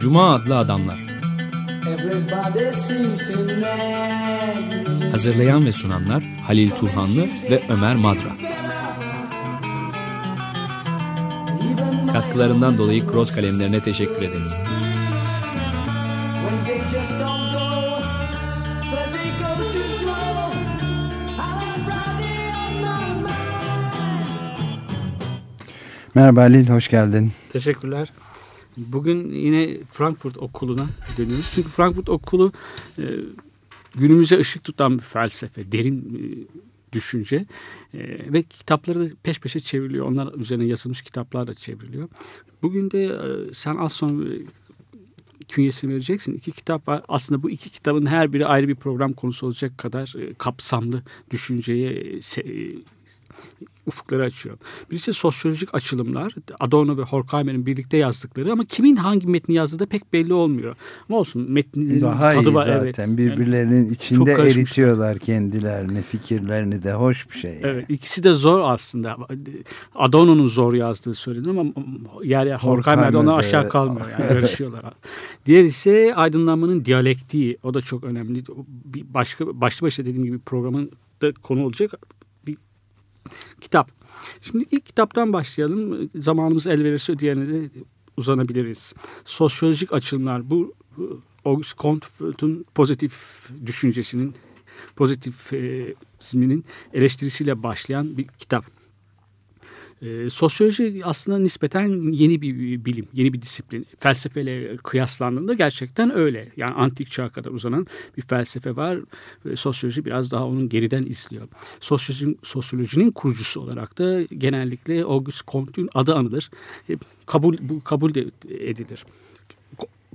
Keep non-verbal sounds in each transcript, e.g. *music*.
Cuma adlı adamlar. Hazırlayan ve sunanlar Halil Turhanlı ve Ömer Madra. Katkılarından dolayı Cross kalemlerine teşekkür ederiz. Wednesday just don't go. Merhaba Halil, hoş geldin. Teşekkürler. Bugün yine Frankfurt Okulu'na dönüyoruz. Çünkü Frankfurt Okulu e, günümüze ışık tutan bir felsefe, derin e, düşünce e, ve kitapları da peş peşe çevriliyor. Onlar üzerine yazılmış kitaplar da çevriliyor. Bugün de e, sen az sonra künyesini vereceksin. İki kitap var. Aslında bu iki kitabın her biri ayrı bir program konusu olacak kadar kapsamlı düşünceye ufukları açıyor. Birisi sosyolojik açılımlar. Adorno ve Horkheimer'in birlikte yazdıkları ama kimin hangi metni yazdığı da pek belli olmuyor. Ama olsun metnin Daha tadı iyi var. zaten. Evet. Yani- Birbirlerinin içinde karışmışlar. eritiyorlar kendilerini, fikirlerini de hoş bir şey. yani. Evet ikisi de zor aslında. Adorno'nun zor yazdığı söylenir ama yer yer Horkheimer'de ona aşağı evet. kalmıyor. Yani *laughs* yarışıyorlar. Diğer ise aydınlanmanın diyalektiği. O da çok önemli. Bir başka başlı başına dediğim gibi programın da konu olacak kitap. Şimdi ilk kitaptan başlayalım. Zamanımız el verirse diğerine de uzanabiliriz. Sosyolojik açılımlar. Bu Auguste Comte'un pozitif düşüncesinin pozitifizminin eleştirisiyle başlayan bir kitap. Ee, sosyoloji aslında nispeten yeni bir bilim, yeni bir disiplin. Felsefeyle kıyaslandığında gerçekten öyle. Yani antik çağa kadar uzanan bir felsefe var. Ve sosyoloji biraz daha onun geriden izliyor. Sosyoloji, sosyolojinin kurucusu olarak da genellikle Auguste Comte'un adı anılır. E, Kabul, bu kabul edilir.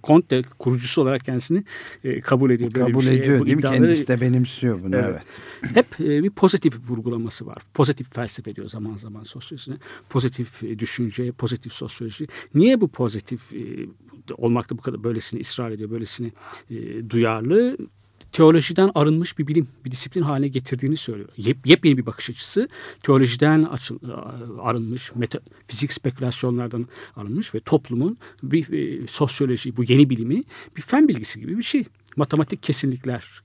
Comte de kurucusu olarak kendisini e, kabul ediyor. Böyle Kabul bir şeye. ediyor Bu değil mi? Kendisi de benimsiyor bunu. Evet. Evet. hep e, bir pozitif vurgulaması var. Pozitif felsefe diyor zaman zaman sosyolojisine. Pozitif e, düşünce, pozitif sosyoloji. Niye bu pozitif e, olmakta bu kadar böylesine ısrar ediyor, böylesine e, duyarlı? Teolojiden arınmış bir bilim, bir disiplin haline getirdiğini söylüyor. Yep, yepyeni bir bakış açısı. Teolojiden açıl, arınmış, metafizik spekülasyonlardan arınmış ve toplumun bir e, sosyoloji, bu yeni bilimi bir fen bilgisi gibi bir şey. Matematik kesinlikler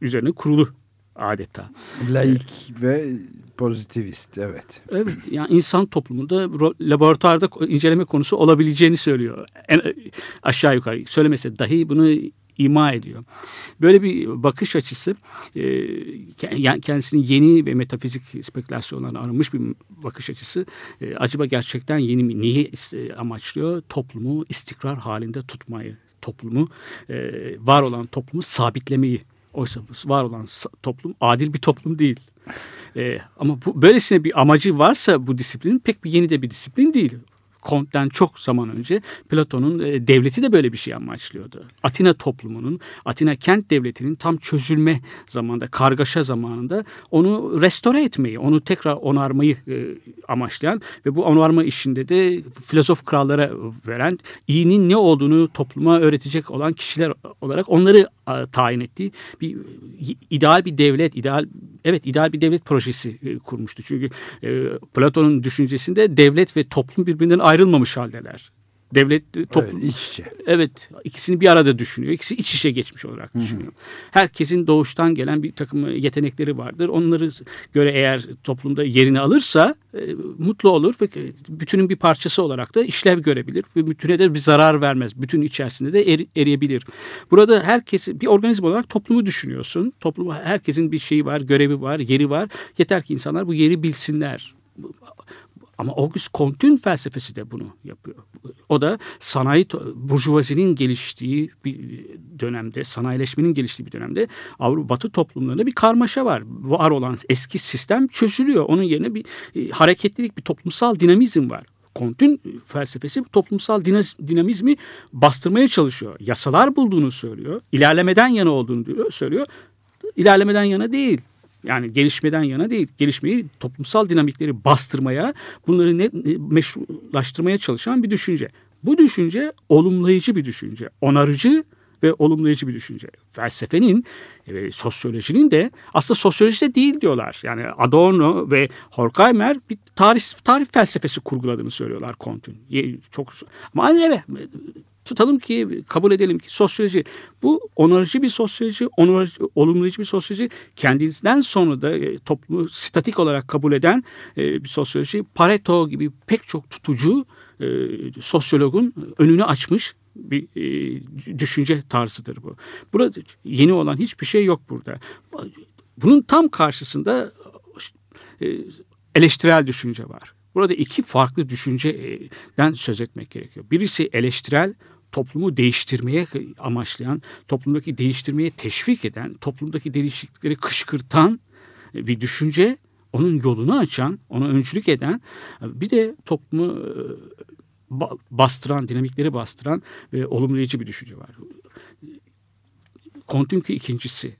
üzerine kurulu adeta. Laik ve pozitivist. Evet. Evet yani insan toplumunda laboratuvarda inceleme konusu olabileceğini söylüyor. En, aşağı yukarı söylemese dahi bunu ima ediyor. Böyle bir bakış açısı e, kendisinin yeni ve metafizik spekülasyonlarına arınmış bir bakış açısı e, acaba gerçekten yeni mi? Niye amaçlıyor? Toplumu istikrar halinde tutmayı, toplumu e, var olan toplumu sabitlemeyi. Oysa var olan toplum adil bir toplum değil. Ee, ama bu böylesine bir amacı varsa bu disiplinin pek bir yeni de bir disiplin değil. Comte'den çok zaman önce Platon'un e, devleti de böyle bir şey amaçlıyordu. Atina toplumunun, Atina kent devletinin tam çözülme zamanında, kargaşa zamanında onu restore etmeyi, onu tekrar onarmayı e, amaçlayan ve bu onarma işinde de filozof krallara veren, iyinin ne olduğunu topluma öğretecek olan kişiler olarak onları e, tayin ettiği bir ideal bir devlet, ideal evet ideal bir devlet projesi e, kurmuştu. Çünkü e, Platon'un düşüncesinde devlet ve toplum birbirinden ayrılmamış haldeler. Devlet e, toplum Evet, iç içe. Evet ikisini bir arada düşünüyor. İkisi iç içe geçmiş olarak düşünüyor. Herkesin doğuştan gelen bir takım yetenekleri vardır. Onları göre eğer toplumda yerini alırsa e, mutlu olur ve bütünün bir parçası olarak da işlev görebilir ve bütüne de bir zarar vermez. Bütün içerisinde de eri- eriyebilir. Burada herkes bir organizm olarak toplumu düşünüyorsun. Toplum herkesin bir şeyi var, görevi var, yeri var. Yeter ki insanlar bu yeri bilsinler. Ama Auguste Comte'un felsefesi de bunu yapıyor. O da sanayi, burjuvazinin geliştiği bir dönemde, sanayileşmenin geliştiği bir dönemde Avrupa Batı toplumlarında bir karmaşa var. Var olan eski sistem çözülüyor. Onun yerine bir e, hareketlilik, bir toplumsal dinamizm var. Comte'un felsefesi toplumsal dinamizmi bastırmaya çalışıyor. Yasalar bulduğunu söylüyor. İlerlemeden yana olduğunu diyor, söylüyor. İlerlemeden yana değil. Yani gelişmeden yana değil. Gelişmeyi toplumsal dinamikleri bastırmaya, bunları ne, ne- meşrulaştırmaya çalışan bir düşünce. Bu düşünce olumlayıcı bir düşünce. Onarıcı ve olumlayıcı bir düşünce. Felsefenin, e, sosyolojinin de aslında sosyolojide değil diyorlar. Yani Adorno ve Horkheimer bir tarih tarih felsefesi kurguladığını söylüyorlar. Ye- Çok ama evet tutalım ki kabul edelim ki sosyoloji bu onarıcı bir sosyoloji, onarıcı, olumlayıcı bir sosyoloji kendisinden sonra da e, toplumu statik olarak kabul eden e, bir sosyoloji Pareto gibi pek çok tutucu e, sosyologun önünü açmış bir e, düşünce tarzıdır bu. Burada yeni olan hiçbir şey yok burada. Bunun tam karşısında e, eleştirel düşünce var. Burada iki farklı düşünceden söz etmek gerekiyor. Birisi eleştirel, toplumu değiştirmeye amaçlayan, toplumdaki değiştirmeye teşvik eden, toplumdaki değişiklikleri kışkırtan bir düşünce, onun yolunu açan, ona öncülük eden, bir de toplumu e, ba- bastıran, dinamikleri bastıran ve olumlayıcı bir düşünce var. Kontinki ikincisi.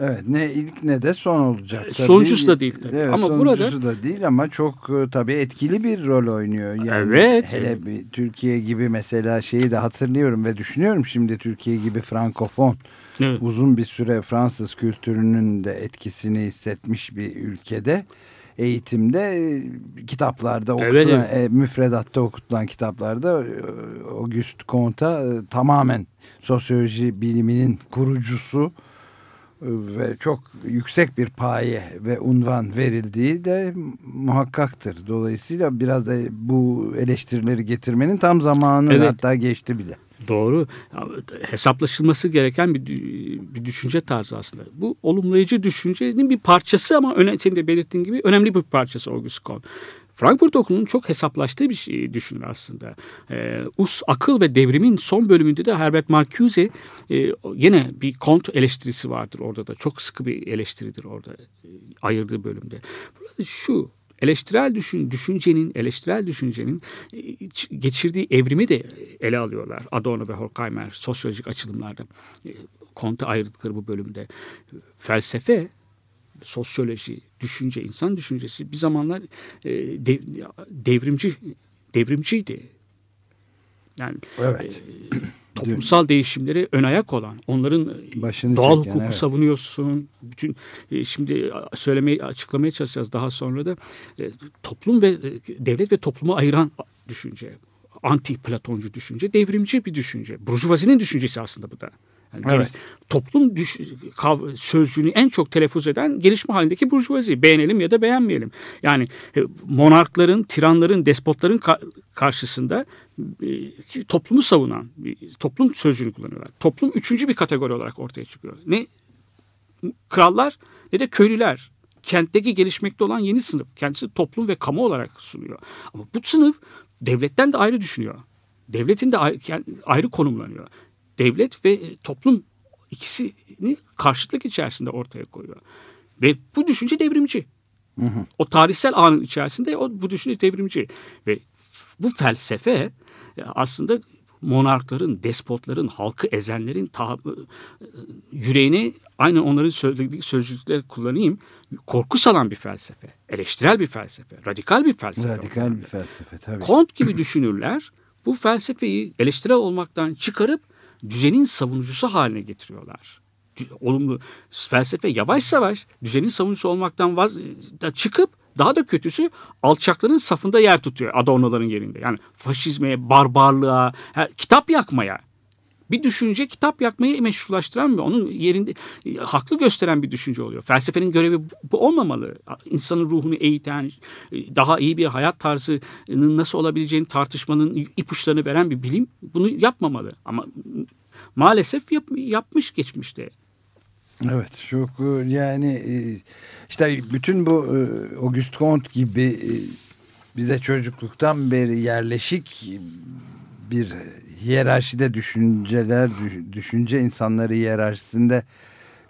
Evet ne ilk ne de son olacak. tabii. Sonuncusu da değil tabii. Evet, Ama burada- da değil ama çok e, tabii etkili bir rol oynuyor. Yani Evet. Hele bir Türkiye gibi mesela şeyi de hatırlıyorum ve düşünüyorum şimdi Türkiye gibi frankofon Evet. uzun bir süre Fransız kültürünün de etkisini hissetmiş bir ülkede eğitimde e, kitaplarda Evet, okutulan, e, müfredatta okutulan kitaplarda e, Auguste Comte'a e, tamamen sosyoloji biliminin kurucusu e, ve çok yüksek bir paye ve unvan verildiği de muhakkaktır. Dolayısıyla biraz da bu eleştirileri getirmenin tam zamanı Evet. hatta geçti bile. Doğru. Hesaplaşılması gereken bir, bir düşünce tarzı aslında. Bu olumlayıcı düşüncenin bir parçası ama öne, senin de belirttiğin gibi önemli bir parçası Auguste Comte. Frankfurt Okulu'nun çok hesaplaştığı bir şey düşünür aslında. Ee, Us Akıl ve Devrim'in son bölümünde de Herbert Marcuse e, yine bir Comte eleştirisi vardır orada da. Çok sıkı bir eleştiridir orada e, ayırdığı bölümde. Burada şu eleştirel düşün, düşüncenin, eleştirel düşüncenin e, geçirdiği evrimi de ele alıyorlar. Adorno ve Horkheimer sosyolojik açılımlarda. E, Comte ayırdıkları bu bölümde. Felsefe, sosyoloji, düşünce, insan düşüncesi bir zamanlar e, dev- devrimci devrimciydi. Yani Evet. *clears throat* toplumsal değişimlere ön ayak olan, onların Başını doğal hukuku evet. savunuyorsun. Bütün e, şimdi söylemeye açıklamaya çalışacağız daha sonra da E, toplum ve e, devlet ve toplumu ayıran düşünce, anti Platoncu düşünce, devrimci bir düşünce. Burjuvazinin düşüncesi aslında bu da. Yani Evet. Toplum düş, kav- sözcüğünü en çok telaffuz eden gelişme halindeki burjuvazi. Beğenelim ya da beğenmeyelim. Yani e, monarkların, tiranların, despotların ka- karşısında e, toplumu savunan, toplum sözcüğünü kullanıyorlar. Toplum üçüncü bir kategori olarak ortaya çıkıyor. Ne krallar ne de köylüler. Kentteki gelişmekte olan yeni sınıf. Kendisi toplum ve kamu olarak sunuyor. Ama bu sınıf devletten de ayrı düşünüyor. Devletin de ayrı, ayrı konumlanıyor. Devlet ve e, toplum ikisini karşıtlık içerisinde ortaya koyuyor. Ve bu düşünce devrimci. O tarihsel anın içerisinde o, bu düşünce devrimci. Ve bu felsefe e, aslında monarkların, despotların, halkı ezenlerin ta, e, yüreğine aynen onların söylediği sözcükleri kullanayım. Korku salan bir felsefe, eleştirel bir felsefe, radikal bir felsefe. Radikal bir felsefe tabii. Kont gibi *clears throat* düşünürler bu felsefeyi eleştirel olmaktan çıkarıp düzenin savunucusu haline getiriyorlar. Olumlu felsefe yavaş yavaş düzenin savunucusu olmaktan vaz da çıkıp daha da kötüsü alçakların safında yer tutuyor Adorno'ların yerinde. Yani faşizme, barbarlığa, kitap yakmaya. Bir düşünce kitap yakmayı meşrulaştıran ve onun yerinde haklı gösteren bir düşünce oluyor. Felsefenin görevi bu, olmamalı. İnsanın ruhunu eğiten, daha iyi bir hayat tarzının nasıl olabileceğini tartışmanın ipuçlarını veren bir bilim bunu yapmamalı. Ama maalesef yap, yapmış geçmişte. Evet çok e, yani e, işte bütün bu e, Auguste Comte gibi bize çocukluktan beri yerleşik bir hiyerarşide düşünceler düş- düşünce insanları hiyerarşisinde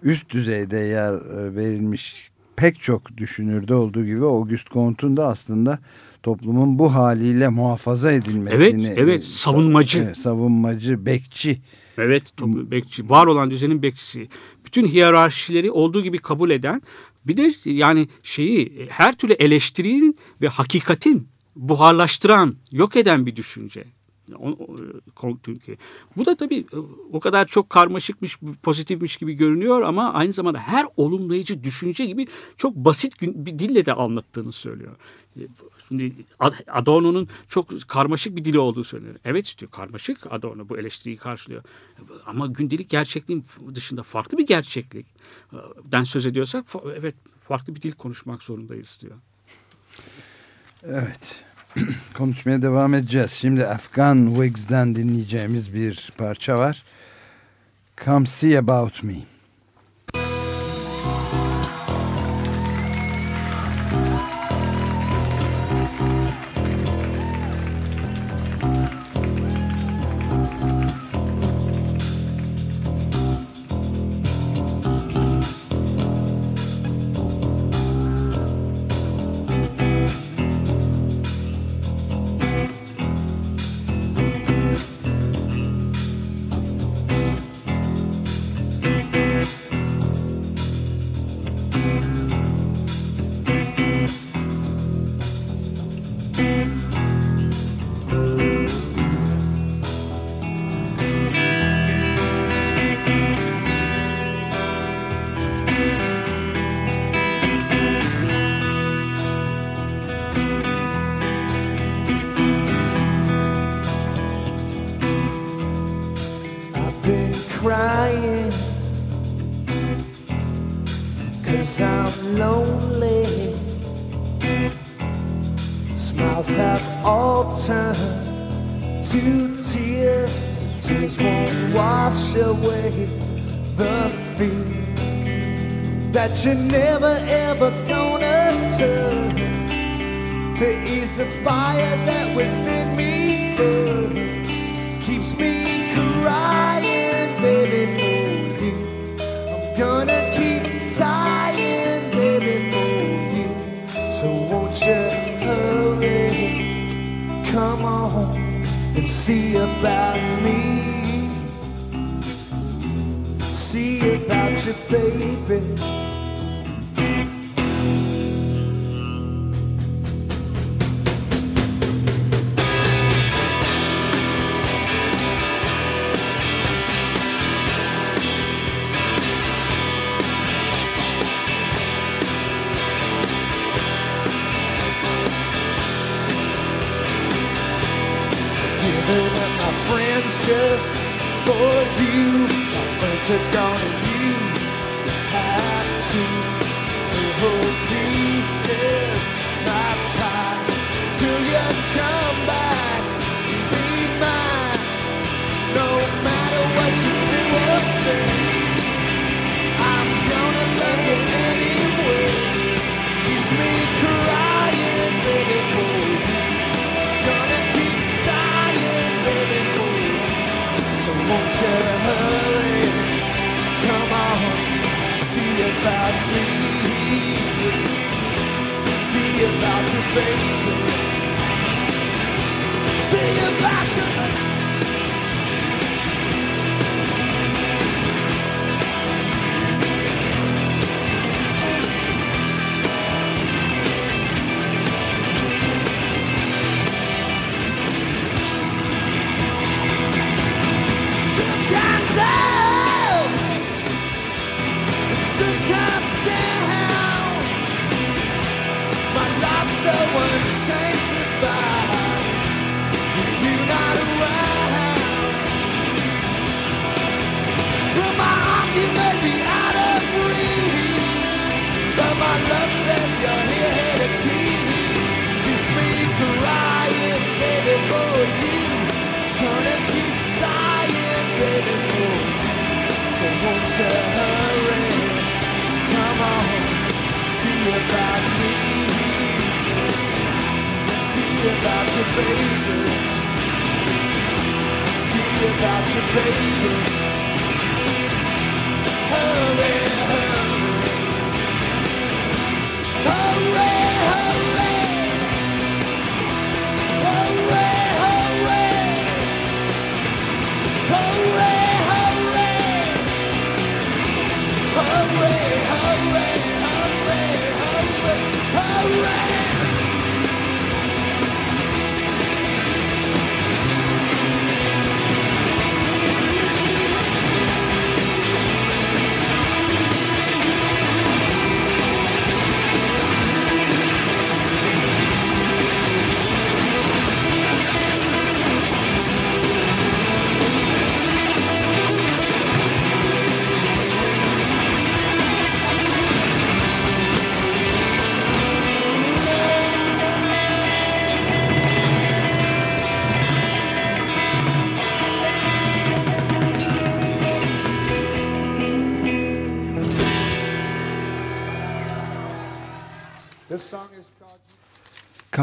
üst düzeyde yer e, verilmiş pek çok düşünürde olduğu gibi Auguste Comte'un da aslında toplumun bu haliyle muhafaza edilmesini Evet, evet, e, savunmacı. evet, savunmacı bekçi Evet, toplum bekçi, var olan düzenin bekçisi. Bütün hiyerarşileri olduğu gibi kabul eden, bir de yani şeyi her türlü eleştirinin ve hakikatin buharlaştıran, yok eden bir düşünce. Türkiye. Bu da tabii e, o kadar çok karmaşıkmış, pozitifmiş gibi görünüyor ama aynı zamanda her olumlayıcı düşünce gibi çok basit bir dille de anlattığını söylüyor. E, Şimdi Ad- Adorno'nun çok karmaşık bir dili olduğu söyleniyor. Evet diyor karmaşık Adorno bu eleştiriyi karşılıyor. Ama gündelik gerçekliğin dışında farklı bir gerçeklik. Den söz ediyorsak evet farklı bir dil konuşmak zorundayız diyor. Evet. *clears throat* Konuşmaya devam edeceğiz. Şimdi Afgan Wigs'den dinleyeceğimiz bir parça var. Come See About Me. To tears Tears won't wash away the fear That you're never ever gonna turn To ease the fire that within me burns keeps me see about me. See about you, baby. Are gone and you have to. Hold me still, my pie, till you come back. Be mine, no matter what you do or say. I'm gonna love you anyway. Keeps me crying, baby, for you. Gonna keep sighing, baby, for you. So won't you hurry? Come on, see about me. See about your baby. See about you. Sometimes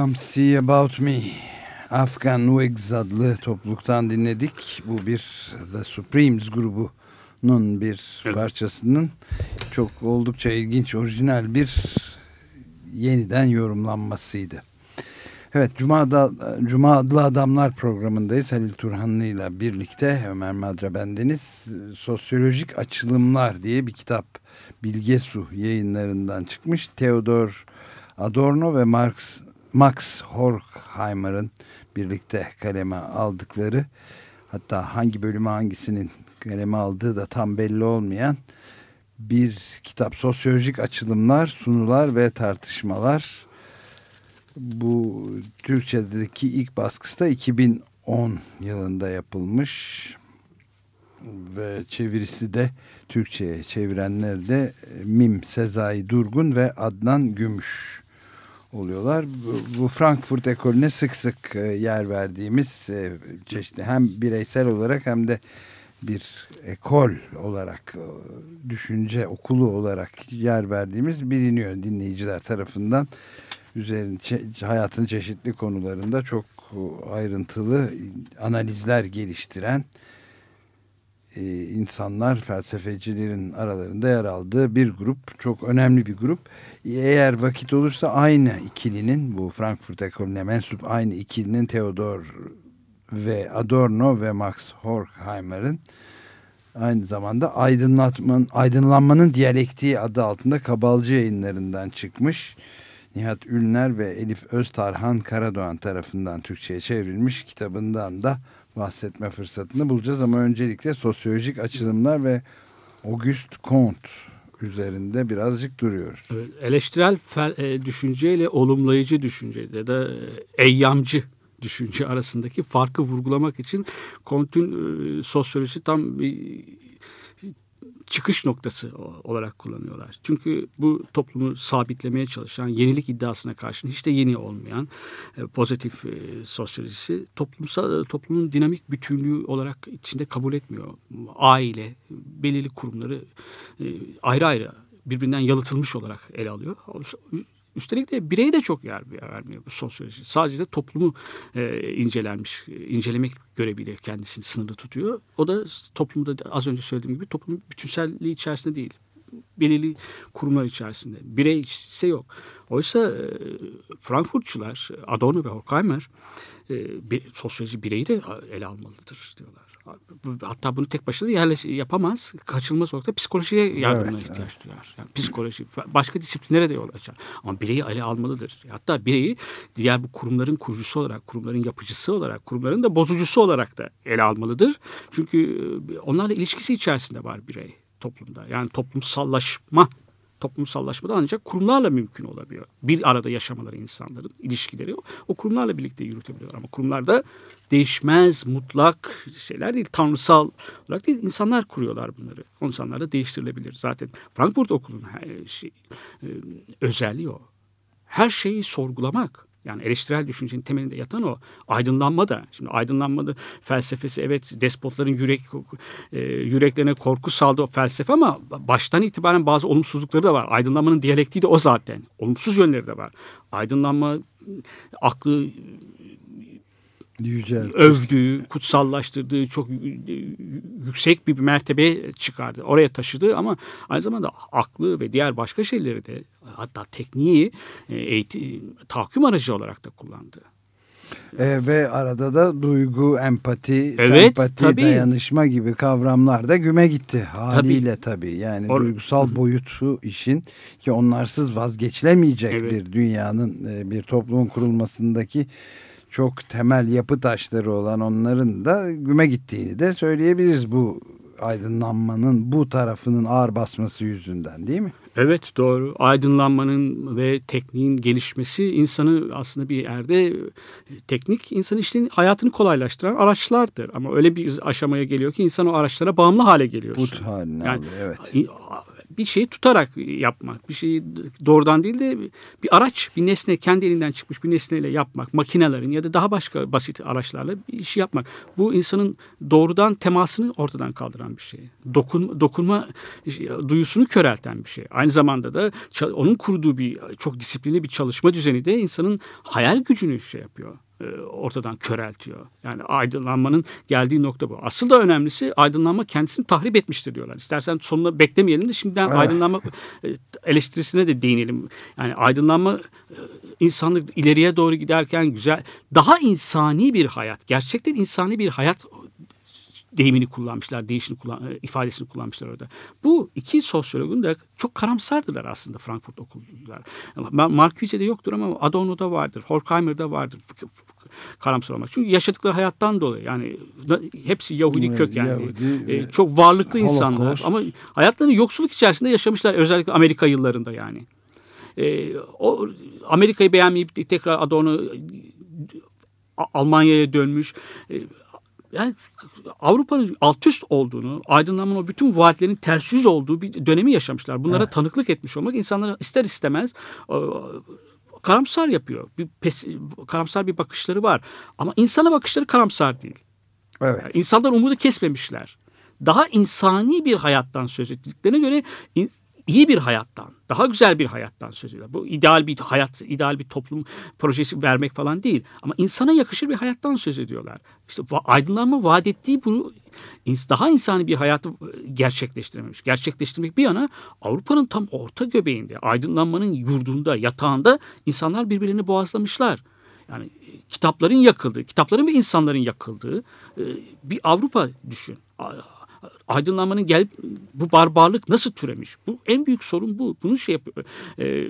Come See About Me. Afghan Wigs adlı topluluktan dinledik. Bu bir The Supremes grubunun bir Evet. parçasının çok oldukça ilginç, orijinal bir yeniden yorumlanmasıydı. Evet, Cuma'da, Cuma adlı Adamlar programındayız. Halil Turhanlı ile birlikte Ömer Madra bendeniz. Sosyolojik Açılımlar diye bir kitap Bilge Su yayınlarından çıkmış. Theodor Adorno ve Marx, Max Horkheimer'ın birlikte kaleme aldıkları hatta hangi bölümü hangisinin kaleme aldığı da tam belli olmayan bir kitap. Sosyolojik açılımlar, sunular ve tartışmalar. Bu Türkçedeki ilk baskısı da 2010 yılında yapılmış ve çevirisi de Türkçe'ye çevirenler de Mim Sezai Durgun ve Adnan Gümüş oluyorlar. Bu, bu Frankfurt ekolüne sık sık e, yer verdiğimiz e, çeşitli hem bireysel olarak hem de bir ekol olarak e, düşünce okulu olarak yer verdiğimiz biliniyor dinleyiciler tarafından üzerin hayatın çeşitli konularında çok ayrıntılı analizler geliştiren e, insanlar, felsefecilerin aralarında yer aldığı bir grup. Çok önemli bir grup. Eğer vakit olursa aynı ikilinin, bu Frankfurt ekolüne mensup aynı ikilinin Theodor ve Adorno ve Max Horkheimer'ın aynı zamanda aydınlatmanın, aydınlanmanın diyalektiği adı altında kabalcı yayınlarından çıkmış. Nihat Ülner ve Elif Öztarhan Karadoğan tarafından Türkçe'ye çevrilmiş kitabından da bahsetme fırsatını bulacağız ama öncelikle sosyolojik açılımlar ve Auguste Comte üzerinde birazcık duruyoruz. Eleştirel e, düşünceyle olumlayıcı düşünce ya da e, eyyamcı düşünce arasındaki farkı vurgulamak için Comte'un e, sosyolojisi tam bir çıkış noktası olarak kullanıyorlar. Çünkü bu toplumu sabitlemeye çalışan, yenilik iddiasına karşın hiç de yeni olmayan e, pozitif e, sosyolojisi toplumsal toplumun dinamik bütünlüğü olarak içinde kabul etmiyor. Aile, belirli kurumları e, ayrı ayrı birbirinden yalıtılmış olarak ele alıyor. Üstelik de bireye de çok yer vermiyor bu sosyoloji. Sadece de toplumu e, incelenmiş, incelemek göreviyle kendisini sınırlı tutuyor. O da toplumda da az önce söylediğim gibi toplumun bütünselliği içerisinde değil. Belirli kurumlar içerisinde. Birey ise yok. Oysa e, Frankfurtçular, Adorno ve Horkheimer e, bir, sosyoloji bireyi de ele almalıdır diyorlar. Hatta bunu tek başına yerleş, yapamaz. Kaçınılmaz olarak da psikolojiye yardımına Evet, ihtiyaç duyar. Yani psikoloji, başka disiplinlere de yol açar. Ama bireyi ele almalıdır. Hatta bireyi diğer bu kurumların kurucusu olarak, kurumların yapıcısı olarak, kurumların da bozucusu olarak da ele almalıdır. Çünkü e, onlarla ilişkisi içerisinde var birey toplumda. Yani toplumsallaşma toplumsallaşma da ancak kurumlarla mümkün olabiliyor. Bir arada yaşamaları insanların ilişkileri o kurumlarla birlikte yürütebiliyor. Ama kurumlarda değişmez, mutlak şeyler değil, tanrısal olarak değil, insanlar kuruyorlar bunları. O insanlar da değiştirilebilir. Zaten Frankfurt Okulu'nun şey, e, özelliği o. Her şeyi sorgulamak. Yani eleştirel düşüncenin temelinde yatan o. Aydınlanma da. Şimdi aydınlanmada felsefesi evet despotların yürek e, yüreklerine korku saldı o felsefe ama baştan itibaren bazı olumsuzlukları da var. Aydınlanmanın diyalektiği de o zaten. Olumsuz yönleri de var. Aydınlanma aklı Yüceltir. övdüğü, kutsallaştırdığı çok yüksek bir mertebeye çıkardı. Oraya taşıdı ama aynı zamanda aklı ve diğer başka şeyleri de hatta tekniği e, eğitim, tahakküm aracı olarak da kullandı. E, ve arada da duygu, empati, Evet, sempati, tabii. dayanışma gibi kavramlar da güme gitti haliyle tabii. Yani Or- duygusal boyutu işin ki onlarsız vazgeçilemeyecek Evet. bir dünyanın, e, bir toplumun kurulmasındaki çok temel yapı taşları olan onların da güme gittiğini de söyleyebiliriz bu aydınlanmanın bu tarafının ağır basması yüzünden değil mi? Evet doğru. Aydınlanmanın ve tekniğin gelişmesi insanı aslında bir yerde e, teknik insanın işinin hayatını kolaylaştıran araçlardır. Ama öyle bir aşamaya geliyor ki insan o araçlara bağımlı hale geliyorsun. Put haline Yani- alıyor evet. Bir şeyi tutarak yapmak. Bir şeyi doğrudan değil de bir araç, bir nesne kendi elinden çıkmış bir nesneyle yapmak. Makinelerin ya da daha başka basit araçlarla bir işi yapmak. Bu insanın doğrudan temasını ortadan kaldıran bir şey. Dokun, dokunma duyusunu körelten bir şey. Aynı zamanda da onun kurduğu bir çok disiplinli bir çalışma düzeni de insanın hayal gücünü şey yapıyor ortadan köreltiyor. Yani aydınlanmanın geldiği nokta bu. Asıl da önemlisi aydınlanma kendisini tahrip etmiştir diyorlar. İstersen sonuna beklemeyelim de şimdiden evet. aydınlanma e, eleştirisine de değinelim. Yani aydınlanma e, insanlık ileriye doğru giderken güzel, daha insani bir hayat, gerçekten insani bir hayat deyimini kullanmışlar, değişini kullan, ifadesini kullanmışlar orada. Bu iki sosyologun da çok karamsardılar aslında Frankfurt okulcular. Marcuse'de yoktur ama Adorno'da vardır, Horkheimer'da vardır karamsar olmak. Çünkü yaşadıkları hayattan dolayı yani hepsi Yahudi evet, kökenli. Yahudi, e, çok varlıklı Holocaust. insanlar ama hayatlarını yoksulluk içerisinde yaşamışlar özellikle Amerika yıllarında yani. E, o Amerika'yı beğenmeyip tekrar Adorno Almanya'ya dönmüş. E, yani Avrupa'nın alt üst olduğunu, aydınlanmanın o bütün vaatlerin ters yüz olduğu bir dönemi yaşamışlar. Bunlara evet. tanıklık etmiş olmak insanlara ister istemez karamsar yapıyor. Bir pes, karamsar bir bakışları var. Ama insana bakışları karamsar değil. Evet. Yani insanlar umudu kesmemişler. Daha insani bir hayattan söz ettiklerine göre iyi bir hayattan, daha güzel bir hayattan söz ediyorlar. Bu ideal bir hayat, ideal bir toplum projesi vermek falan değil. Ama insana yakışır bir hayattan söz ediyorlar. İşte aydınlanma vaat ettiği bu daha insani bir hayatı gerçekleştirememiş. Gerçekleştirmek bir yana Avrupa'nın tam orta göbeğinde, aydınlanmanın yurdunda, yatağında insanlar birbirini boğazlamışlar. Yani kitapların yakıldığı, kitapların ve insanların yakıldığı bir Avrupa düşün aydınlanmanın gel bu barbarlık nasıl türemiş? Bu en büyük sorun bu. Bunu şey yapıyor. E,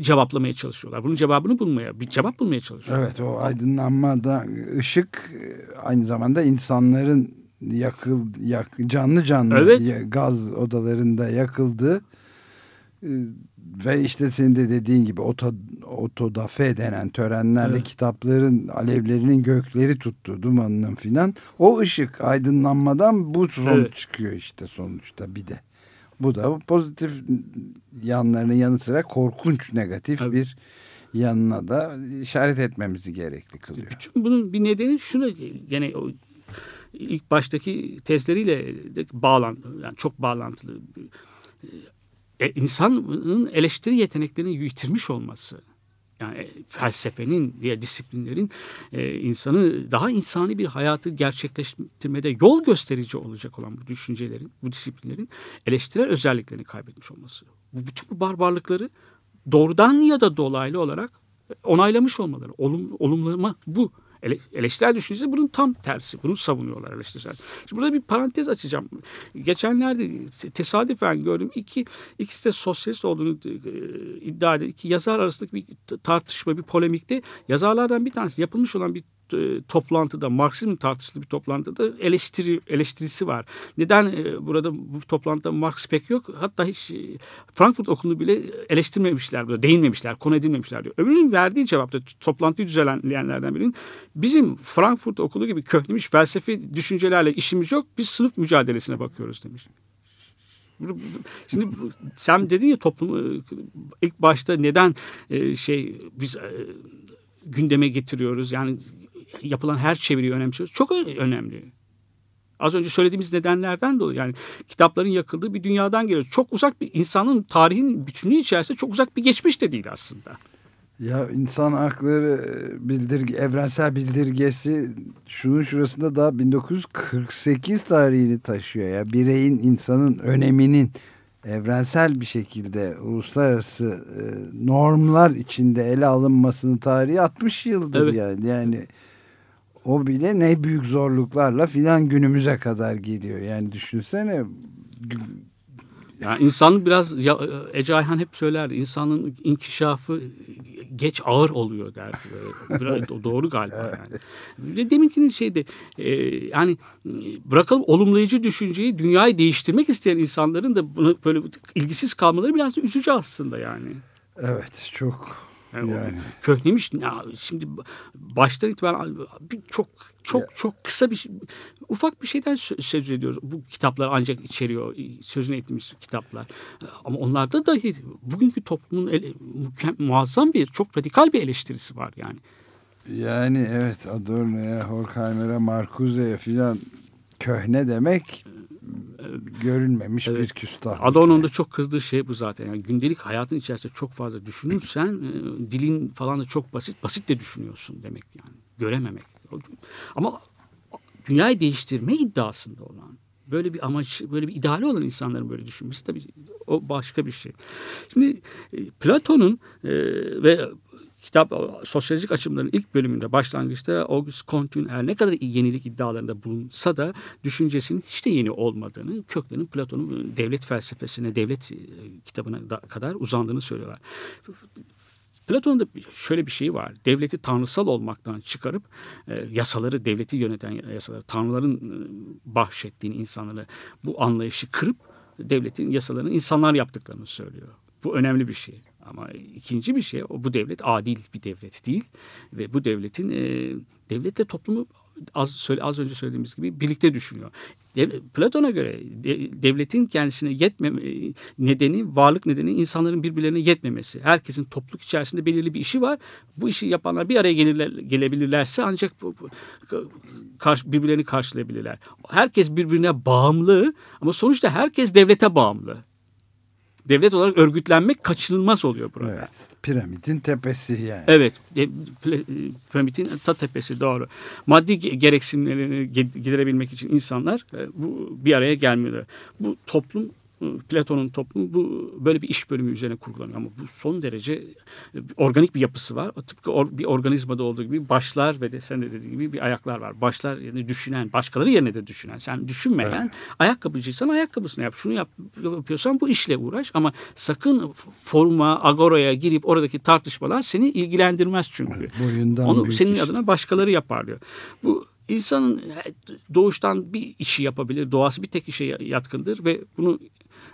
cevaplamaya çalışıyorlar. Bunun cevabını bulmaya, bir cevap bulmaya çalışıyorlar. Evet o aydınlanmada ışık aynı zamanda insanların yakıl yak, canlı canlı evet. gaz odalarında yakıldı ve işte senin de dediğin gibi oto, otodafe denen törenlerle evet. kitapların alevlerinin gökleri tuttu dumanının filan o ışık aydınlanmadan bu sonuç evet. çıkıyor işte sonuçta bir de. Bu da pozitif yanlarının yanı sıra korkunç negatif evet. bir yanına da işaret etmemizi gerekli kılıyor. Bütün bunun bir nedeni şunu gene o ilk baştaki tezleriyle de bağlantılı yani çok bağlantılı e, insanın eleştiri yeteneklerini yitirmiş olması yani e, felsefenin diye disiplinlerin e, insanı daha insani bir hayatı gerçekleştirmede yol gösterici olacak olan bu düşüncelerin, bu disiplinlerin eleştirel özelliklerini kaybetmiş olması. Bu bütün bu barbarlıkları doğrudan ya da dolaylı olarak onaylamış olmaları, olum, olumlama bu. Ele, eleştirel düşüncesi bunun tam tersi. Bunu savunuyorlar eleştirel. Şimdi burada bir parantez açacağım. Geçenlerde tesadüfen gördüm. İki, ikisi de sosyalist olduğunu e, iddia eden iki yazar arasındaki bir tartışma, bir polemikte yazarlardan bir tanesi yapılmış olan bir toplantıda Marksizm tartışılı bir toplantıda eleştiri eleştirisi var. Neden e, burada bu toplantıda Marx pek yok? Hatta hiç e, Frankfurt Okulu'nu bile eleştirmemişler, burada değinmemişler, konu edilmemişler diyor. Öbürünün verdiği cevapta toplantıyı düzenleyenlerden birinin bizim Frankfurt Okulu gibi köhnemiş felsefi düşüncelerle işimiz yok. Biz sınıf mücadelesine bakıyoruz demiş. Şimdi sen dedin ya toplum ilk başta neden şey biz gündeme getiriyoruz yani yapılan her çeviriyi önemsiyoruz. Çok önemli. Az önce söylediğimiz nedenlerden dolayı yani kitapların yakıldığı bir dünyadan geliyor. Çok uzak bir insanın tarihin bütünlüğü içerisinde çok uzak bir geçmiş de değil aslında. Ya insan hakları bildirge, evrensel bildirgesi şunun şurasında daha 1948 tarihini taşıyor ya. Bireyin insanın öneminin evrensel bir şekilde uluslararası e, normlar içinde ele alınmasının tarihi 60 yıldır evet. yani. Yani o bile ne büyük zorluklarla filan günümüze kadar geliyor. Yani düşünsene. Yani insan biraz ya, Ece Ayhan hep söylerdi. İnsanın inkişafı geç ağır oluyor derdi. Biraz *laughs* doğru galiba yani. Deminkinin şeyde e, yani bırakalım olumlayıcı düşünceyi dünyayı değiştirmek isteyen insanların da buna böyle ilgisiz kalmaları biraz da üzücü aslında yani. Evet çok Yani, Yani. Köhnemiş. Ya, şimdi baştan itibaren bir çok çok çok kısa bir şey- ufak bir şeyden sö- söz ediyoruz. Bu kitaplar ancak içeriyor sözünü ettiğimiz kitaplar. Ama onlarda dahi bugünkü toplumun ele, muazzam bir çok radikal bir eleştirisi var yani. Yani evet Adorno'ya, Horkheimer'e, Marcuse'ye filan köhne demek görülmemiş Evet. bir küstah. Adorno'nun da çok kızdığı şey bu zaten. Yani gündelik hayatın içerisinde çok fazla düşünürsen e, dilin falan da çok basit. Basit de düşünüyorsun demek yani. Görememek. Ama dünyayı değiştirme iddiasında olan böyle bir amaç, böyle bir ideali olan insanların böyle düşünmesi tabii o başka bir şey. Şimdi e, Platon'un e, ve kitap sosyolojik açımların ilk bölümünde başlangıçta Auguste Comte'un her ne kadar yenilik iddialarında bulunsa da düşüncesinin hiç de yeni olmadığını, köklerinin Platon'un devlet felsefesine, devlet e, kitabına da- kadar uzandığını söylüyorlar. Platon'un da şöyle bir şey var. Devleti tanrısal olmaktan çıkarıp e, yasaları, devleti yöneten yasaları, tanrıların e, bahşettiğini insanlara bu anlayışı kırıp devletin yasalarını insanlar yaptıklarını söylüyor. Bu önemli bir şey. Ama ikinci bir şey bu devlet adil bir devlet değil ve bu devletin e, devlet de toplumu az söyle az önce söylediğimiz gibi birlikte düşünüyor. Platon'a göre de- devletin kendisine yetmeme nedeni, varlık nedeni insanların birbirlerine yetmemesi. Herkesin topluluk içerisinde belirli bir işi var. Bu işi yapanlar bir araya gelirler, gelebilirlerse ancak birbirlerini karşılayabilirler. Herkes birbirine bağımlı ama sonuçta herkes devlete bağımlı. Devlet olarak örgütlenmek kaçınılmaz oluyor burada. Evet, piramidin tepesi yani. Evet, pla- piramidin ta tepesi doğru. Maddi ge- gereksinimlerini ge- giderebilmek için insanlar e, bu bir araya gelmiyorlar. Bu toplum e, Platon'un toplumu bu böyle bir iş bölümü üzerine kurgulanıyor ama bu son derece e, organik bir yapısı var. Tıpkı or- bir organizmada olduğu gibi başlar ve de sen de dediğin gibi bir ayaklar var. Başlar yerine düşünen, başkaları yerine de düşünen. Sen düşünmeyen ayakkabıcıysan ayakkabısını yap. Şunu yap, yapıyorsan bu işle uğraş ama sakın foruma, agoraya girip oradaki tartışmalar seni ilgilendirmez çünkü. boyundan Onu senin iş. adına başkaları yapar diyor. Bu insanın doğuştan bir işi yapabilir. Doğası bir tek işe yatkındır ve bunu e,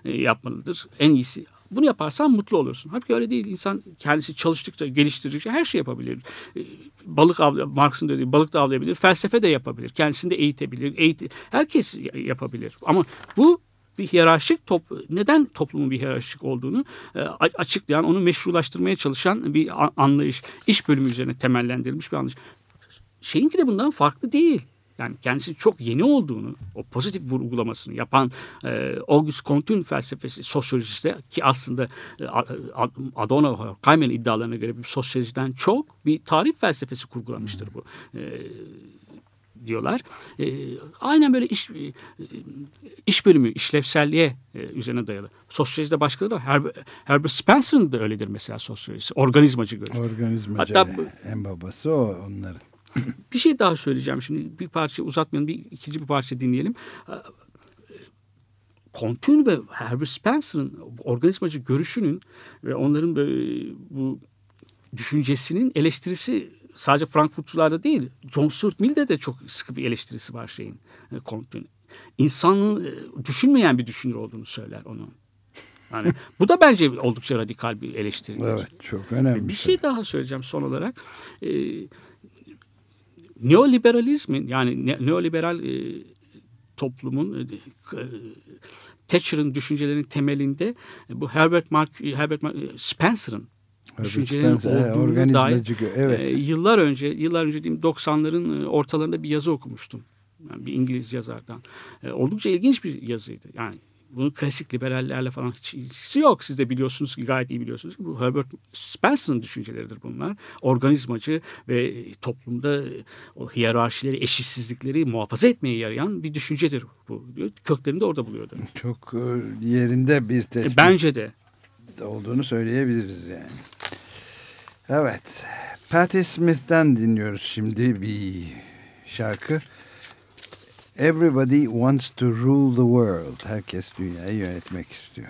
yapmalıdır. En iyisi bunu yaparsan mutlu olursun. Halbuki öyle değil. İnsan kendisi çalıştıkça, geliştirdikçe her şey yapabilir. E, Balık avla, Marx'ın dediği balık da avlayabilir. Felsefe de yapabilir. Kendisini de eğitebilir. Eğit herkes yapabilir. Ama bu bir hiyerarşik top neden toplumun bir hiyerarşik olduğunu e, açıklayan, onu meşrulaştırmaya çalışan bir anlayış, iş bölümü üzerine temellendirilmiş bir anlayış. Şeyinki de bundan farklı değil. Yani kendisi çok yeni olduğunu, o pozitif vurgulamasını yapan e, Auguste Comte'un felsefesi, sosyolojisi ki aslında e, Adorno, Horkheimer'in iddialarına göre bir sosyolojiden çok bir tarih felsefesi kurgulamıştır bu. E, diyorlar. E, aynen böyle iş e, iş bölümü, işlevselliğe e, üzerine dayalı. Sosyolojide başkaları da var. Herb- Herbert Spencer'ın da öyledir mesela sosyolojisi. Organizmacı görüş. Organizmacı Hatta en babası o onların. Bir şey daha söyleyeceğim şimdi. Bir parça uzatmayalım. Bir ikinci bir parça dinleyelim. Comte'un ve Herbert Spencer'ın organizmacı görüşünün ve onların böyle bu düşüncesinin eleştirisi sadece Frankfurtçularda değil, John Stuart Mill'de de çok sıkı bir eleştirisi var şeyin, e, Comte'un. İnsanın e, düşünmeyen bir düşünür olduğunu söyler onun. Yani *laughs* bu da bence oldukça radikal bir eleştiridir. Evet çok önemli. Bir şey daha söyleyeceğim son olarak. Ee, neoliberalizmin yani ne- neoliberal e, toplumun e, e, Thatcher'ın düşüncelerinin temelinde e, bu Herbert Mark Herbert Mark, Herbert Spencer'ın Spencer, evet, olduğunu dair evet. e, yıllar önce yıllar önce diyeyim 90'ların e, ortalarında bir yazı okumuştum. Yani bir İngiliz yazardan. E, oldukça ilginç bir yazıydı. Yani bunun klasik liberallerle falan hiç ilgisi yok. Siz de biliyorsunuz ki gayet iyi biliyorsunuz ki bu Herbert Spencer'ın düşünceleridir bunlar. Organizmacı ve toplumda o hiyerarşileri, eşitsizlikleri muhafaza etmeye yarayan bir düşüncedir bu. diyor. Köklerini de orada buluyordu. Çok e, yerinde bir E, tespit bence de. olduğunu söyleyebiliriz yani. Evet. Patti Smith'ten dinliyoruz şimdi bir şarkı. Everybody wants to rule the world. Herkes dünyayı yönetmek istiyor.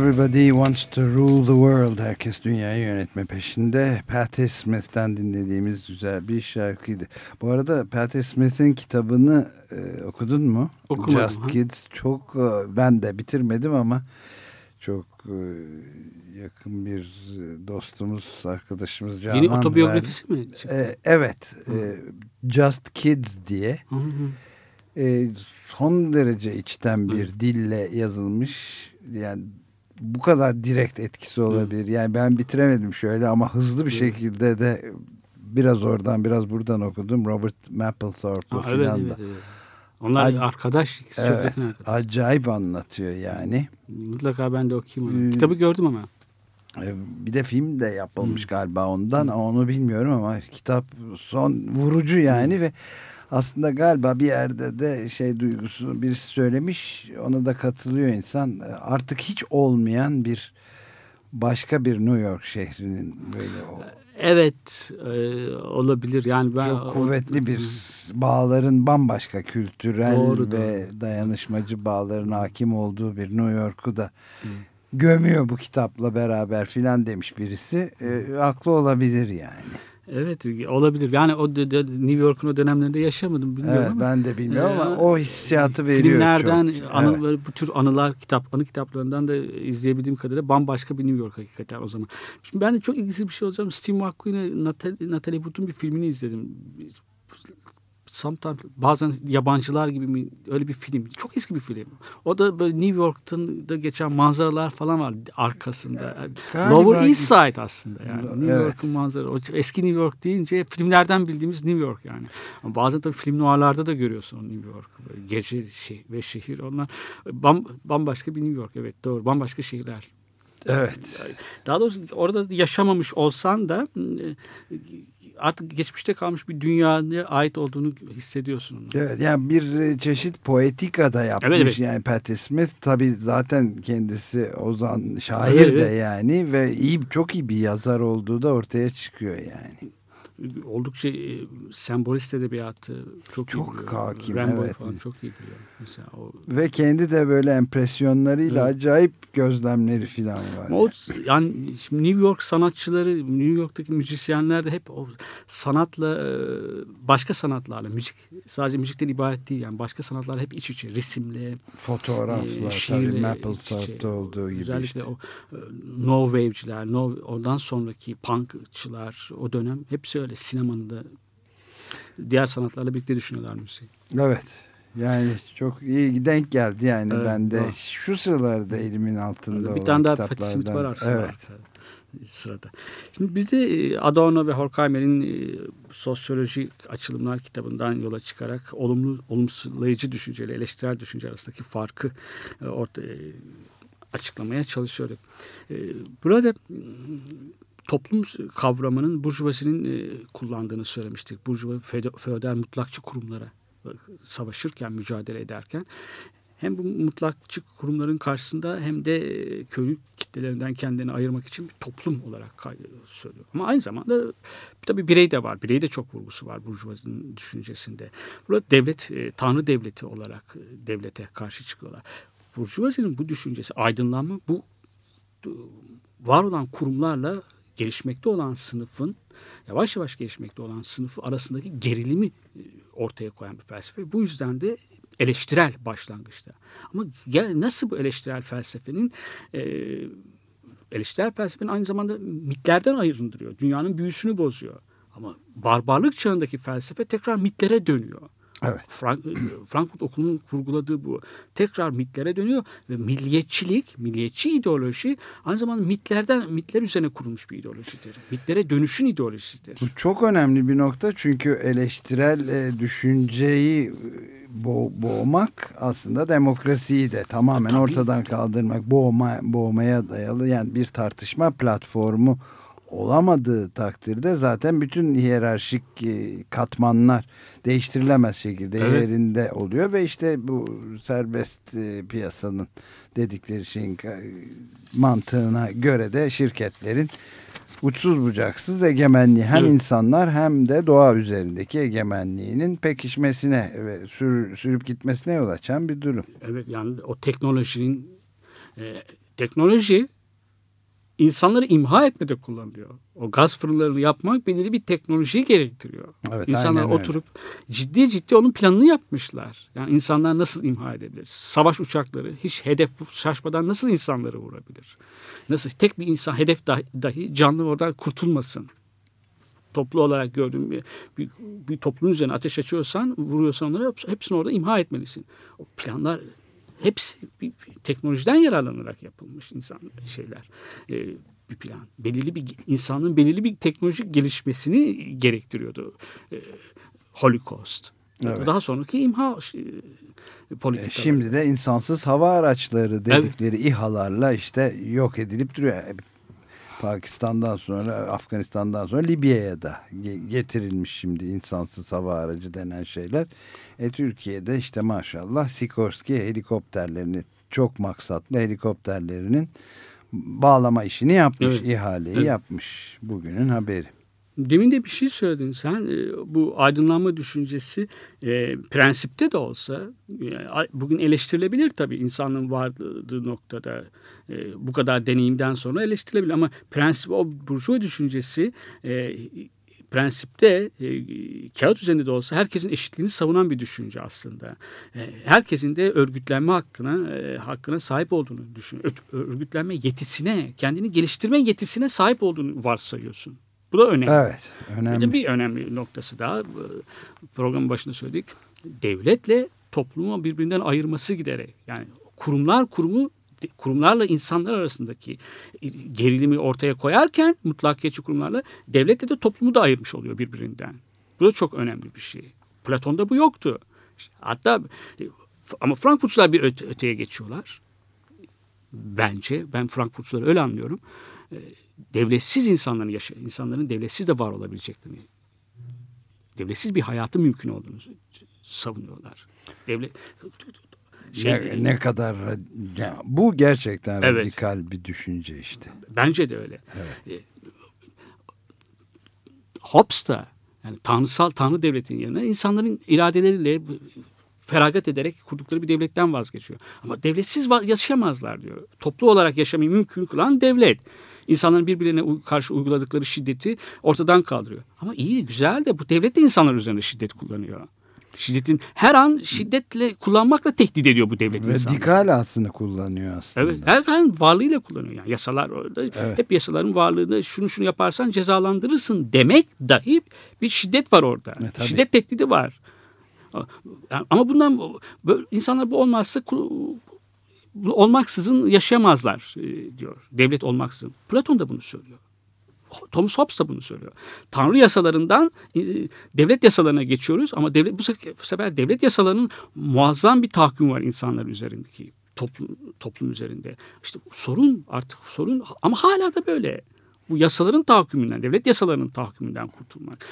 Everybody wants to rule the world. Herkes dünyayı yönetme peşinde. Patti Smith'ten dinlediğimiz güzel bir şarkıydı. Bu arada Patti Smith'in kitabını e, okudun mu? Okumadım, Just ha. Kids. Çok e, ben de bitirmedim ama çok e, yakın bir e, dostumuz, arkadaşımız Canan Yeni otobiyografisi mi? çıktı? verdi. E, evet. e, Just Kids diye. Hı hı. E, son derece içten bir dille yazılmış. Yani bu kadar direkt etkisi olabilir. Yani ben bitiremedim şöyle ama hızlı bir şekilde de biraz oradan biraz buradan okudum. Robert Mapplethorpe'u Ha, evet, filan da. evet. Onlar Ay- arkadaş. ikisi çok Evet, arkadaş. acayip anlatıyor yani. Mutlaka ben de okuyayım onu. Ee, Kitabı gördüm ama. E, Bir de film de yapılmış galiba ondan ama onu bilmiyorum ama kitap son vurucu yani ve aslında galiba bir yerde de şey duygusunu birisi söylemiş ona da katılıyor insan artık hiç olmayan bir başka bir New York şehrinin böyle o Evet e, olabilir. Yani ben çok kuvvetli bir bağların bambaşka kültürel Doğru, ve dayanışmacı bağların hakim olduğu bir New York'u da gömüyor bu kitapla beraber filan demiş birisi. E, haklı olabilir yani. Evet olabilir. Yani o New York'un o dönemlerinde yaşamadım bilmiyorum Evet ama. ben de bilmiyorum Ee, ama o hissiyatı veriyor Filmlerden, çok. anı, Evet. bu tür anılar, kitap, anı kitaplarından da izleyebildiğim kadarıyla bambaşka bir New York hakikaten o zaman. Şimdi ben de çok ilginç bir şey olacağım. Steve McQueen'e Natalie, Natalie Wood'un bir filmini izledim. Sometimes, bazen yabancılar gibi mi öyle bir film. Çok eski bir film. O da böyle New York'tan da geçen manzaralar falan var arkasında. Galiba- Lower East Side aslında yani. New Evet. York'un manzara. O eski New York deyince filmlerden bildiğimiz New York yani. Ama bazen tabii film noirlarda da görüyorsun New York. Böyle gece şey ve şehir onlar bam, bambaşka bir New York evet doğru bambaşka şehirler. Evet. Daha doğrusu orada yaşamamış olsan da e, artık geçmişte kalmış bir dünyaya ait olduğunu hissediyorsun. Evet yani bir çeşit poetika da yapmış Evet, evet. yani Patti Smith tabi zaten kendisi ozan şair Evet, de evet. yani ve iyi çok iyi bir yazar olduğu da ortaya çıkıyor yani. Oldukça e, sembolist edebiyatı çok, Çok iyi biliyor. hakim, Rimbaud evet. falan çok iyi biliyor. Mesela o Ve kendi de böyle empresyonlarıyla Evet. acayip gözlemleri falan var. Ama o yani şimdi New York sanatçıları, New York'taki müzisyenler de hep o sanatla e, başka sanatlarla müzik sadece müzikten ibaret değil yani başka sanatlarla hep iç içe resimle, Fotoğraflar e, şiirle iç içe. olduğu gibi Özellikle işte. o e, no wave'ciler, no ondan sonraki punkçılar o dönem hepsi öyle sinemanın da diğer sanatlarla birlikte düşünüyorlar müziği. Evet. Yani çok iyi denk geldi yani Evet, ben de doğru. şu sıralarda elimin altında bir olan tane daha Smith var aslında. Evet. Sırada. Şimdi bizde e, Adorno ve Horkheimer'in e, sosyolojik açılımlar kitabından yola çıkarak olumlu, olumsuzlayıcı düşünceyle eleştirel düşünce arasındaki farkı e, orta, e, açıklamaya çalışıyorduk. Burada toplum kavramının burjuvazinin e, kullandığını söylemiştik. Burjuva feodal, mutlakçı kurumlara e, savaşırken, mücadele ederken hem bu mutlakçı kurumların karşısında hem de e, köylü kitlelerinden kendini ayırmak için bir toplum olarak söylüyor. Ama aynı zamanda tabii birey de var. Birey de çok vurgusu var burjuvazinin düşüncesinde. Burada devlet, tanrı devleti olarak devlete karşı çıkıyorlar. Burjuvazinin bu düşüncesi, aydınlanma bu var olan kurumlarla gelişmekte olan sınıfın yavaş yavaş gelişmekte olan sınıfı arasındaki gerilimi e, ortaya koyan bir felsefe. Bu yüzden de eleştirel başlangıçta. Ama gel nasıl bu eleştirel felsefenin e, eleştirel felsefenin aynı zamanda mitlerden ayrındırıyor. Dünyanın büyüsünü bozuyor. Ama barbarlık çağındaki felsefe tekrar mitlere dönüyor. Evet. Frank, Frankfurt Okulu'nun vurguladığı bu. Tekrar mitlere dönüyor ve milliyetçilik, milliyetçi ideoloji aynı zamanda mitlerden, mitler üzerine kurulmuş bir ideolojidir. Mitlere dönüşün ideolojisidir. Bu çok önemli bir nokta çünkü eleştirel e, düşünceyi e, bo- boğmak aslında demokrasiyi de tamamen Tabii. ortadan kaldırmak, boğma, boğmaya dayalı yani bir tartışma platformu olamadığı takdirde zaten bütün hiyerarşik e, katmanlar değiştirilemez şekilde Evet. yerinde oluyor ve işte bu serbest e, piyasanın dedikleri şeyin mantığına göre de şirketlerin uçsuz bucaksız egemenliği hem Evet. insanlar hem de doğa üzerindeki egemenliğinin pekişmesine ve sür- sürüp gitmesine yol açan bir durum. Evet yani o teknolojinin e, teknoloji insanları imha etmede kullanılıyor. O gaz fırınlarını yapmak belirli bir teknoloji gerektiriyor. Evet, İnsanlar aynen öyle. oturup ciddi ciddi onun planını yapmışlar. Yani insanlar nasıl imha edebilir? Savaş uçakları hiç hedef şaşmadan nasıl insanları vurabilir? Nasıl tek bir insan hedef dahi, dahi canlı oradan kurtulmasın? Toplu olarak gördüğüm bir, bir, bir toplumun üzerine ateş açıyorsan, vuruyorsan onları hepsini orada imha etmelisin. O planlar hepsi bir, bir teknolojiden yararlanarak yapılmış insan şeyler. Ee, bir plan. Belirli bir insanın belirli bir teknolojik gelişmesini gerektiriyordu. Ee, Holocaust. Evet. Daha sonraki imha e, politikaları. E, Şimdi de insansız hava araçları dedikleri İHA'larla işte yok edilip duruyor. Pakistan'dan sonra Afganistan'dan sonra Libya'ya da ge- getirilmiş şimdi insansız hava aracı denen şeyler. E Türkiye'de işte maşallah Sikorsky helikopterlerini çok maksatlı helikopterlerinin bağlama işini yapmış, Evet. ihaleyi Evet. yapmış. Bugünün haberi. Demin de bir şey söyledin sen. E, Bu aydınlanma düşüncesi e, prensipte de olsa e, bugün eleştirilebilir tabii insanın vardığı noktada e, bu kadar deneyimden sonra eleştirilebilir ama prensip o burjuva düşüncesi e, prensipte e, kağıt üzerinde de olsa herkesin eşitliğini savunan bir düşünce aslında. E, herkesin de örgütlenme hakkına e, hakkına sahip olduğunu düşün. Örgütlenme yetisine, kendini geliştirme yetisine sahip olduğunu varsayıyorsun. Bu da önemli. Evet, Bir de önemli. bir önemli noktası daha e, programın başında söyledik. Devletle toplumu birbirinden ayırması giderek yani kurumlar kurumu kurumlarla insanlar arasındaki e, gerilimi ortaya koyarken mutlakiyetçi kurumlarla devletle de toplumu da ayırmış oluyor birbirinden. Bu da çok önemli bir şey. Platon'da bu yoktu. Hatta e, ama Frankfurtçular bir öte- öteye geçiyorlar. Bence ben Frankfurtçuları öyle anlıyorum. Devletsiz insanların yaşa insanların devletsiz de var olabileceklerini devletsiz bir hayatın mümkün olduğunu savunuyorlar. Devlet şey, ne, ne kadar ya, bu gerçekten Evet. radikal bir düşünce işte. Bence de öyle. E, Hobbes da yani tanrısal tanrı devletinin yerine insanların iradeleriyle feragat ederek kurdukları bir devletten vazgeçiyor. Ama devletsiz yaşayamazlar diyor. Toplu olarak yaşamayı mümkün kılan devlet. İnsanların birbirine uy- karşı uyguladıkları şiddeti ortadan kaldırıyor. Ama iyi güzel de bu devlet de insanlar üzerinde şiddet kullanıyor. Şiddetin her an şiddetle kullanmakla tehdit ediyor bu devlet insanları. Radikal aslında kullanıyor aslında. Evet, her an varlığıyla kullanıyor. Yani yasalar orada. Evet. Hep yasaların varlığında şunu şunu yaparsan cezalandırırsın demek dahi bir şiddet var orada. E, şiddet tehdidi var. Ama bundan insanlar bu olmazsa olmaksızın yaşayamazlar e, diyor. Devlet olmaksızın. Platon da bunu söylüyor. Thomas Hobbes da bunu söylüyor. Tanrı yasalarından e, devlet yasalarına geçiyoruz ama devlet bu sefer, devlet yasalarının muazzam bir tahakküm var insanlar üzerindeki toplum toplum üzerinde. İşte sorun artık sorun ama hala da böyle. Bu yasaların tahakkümünden, devlet yasalarının tahakkümünden kurtulmak.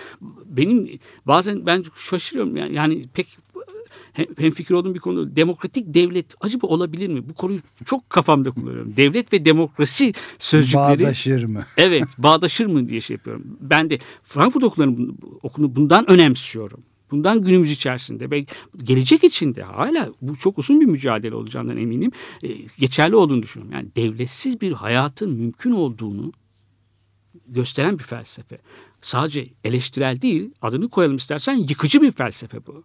Benim bazen ben şaşırıyorum yani, yani pek hem fikir olduğum bir konu demokratik devlet acaba olabilir mi? Bu konuyu çok kafamda kullanıyorum. Devlet ve demokrasi sözcükleri Bağdaşır mı? *laughs* evet bağdaşır mı diye şey yapıyorum. Ben de Frankfurt okullarını okunu bundan önemsiyorum. Bundan günümüz içerisinde ve gelecek içinde hala bu çok uzun bir mücadele olacağından eminim. e, geçerli olduğunu düşünüyorum. Yani devletsiz bir hayatın mümkün olduğunu gösteren bir felsefe. Sadece eleştirel değil, adını koyalım istersen yıkıcı bir felsefe bu.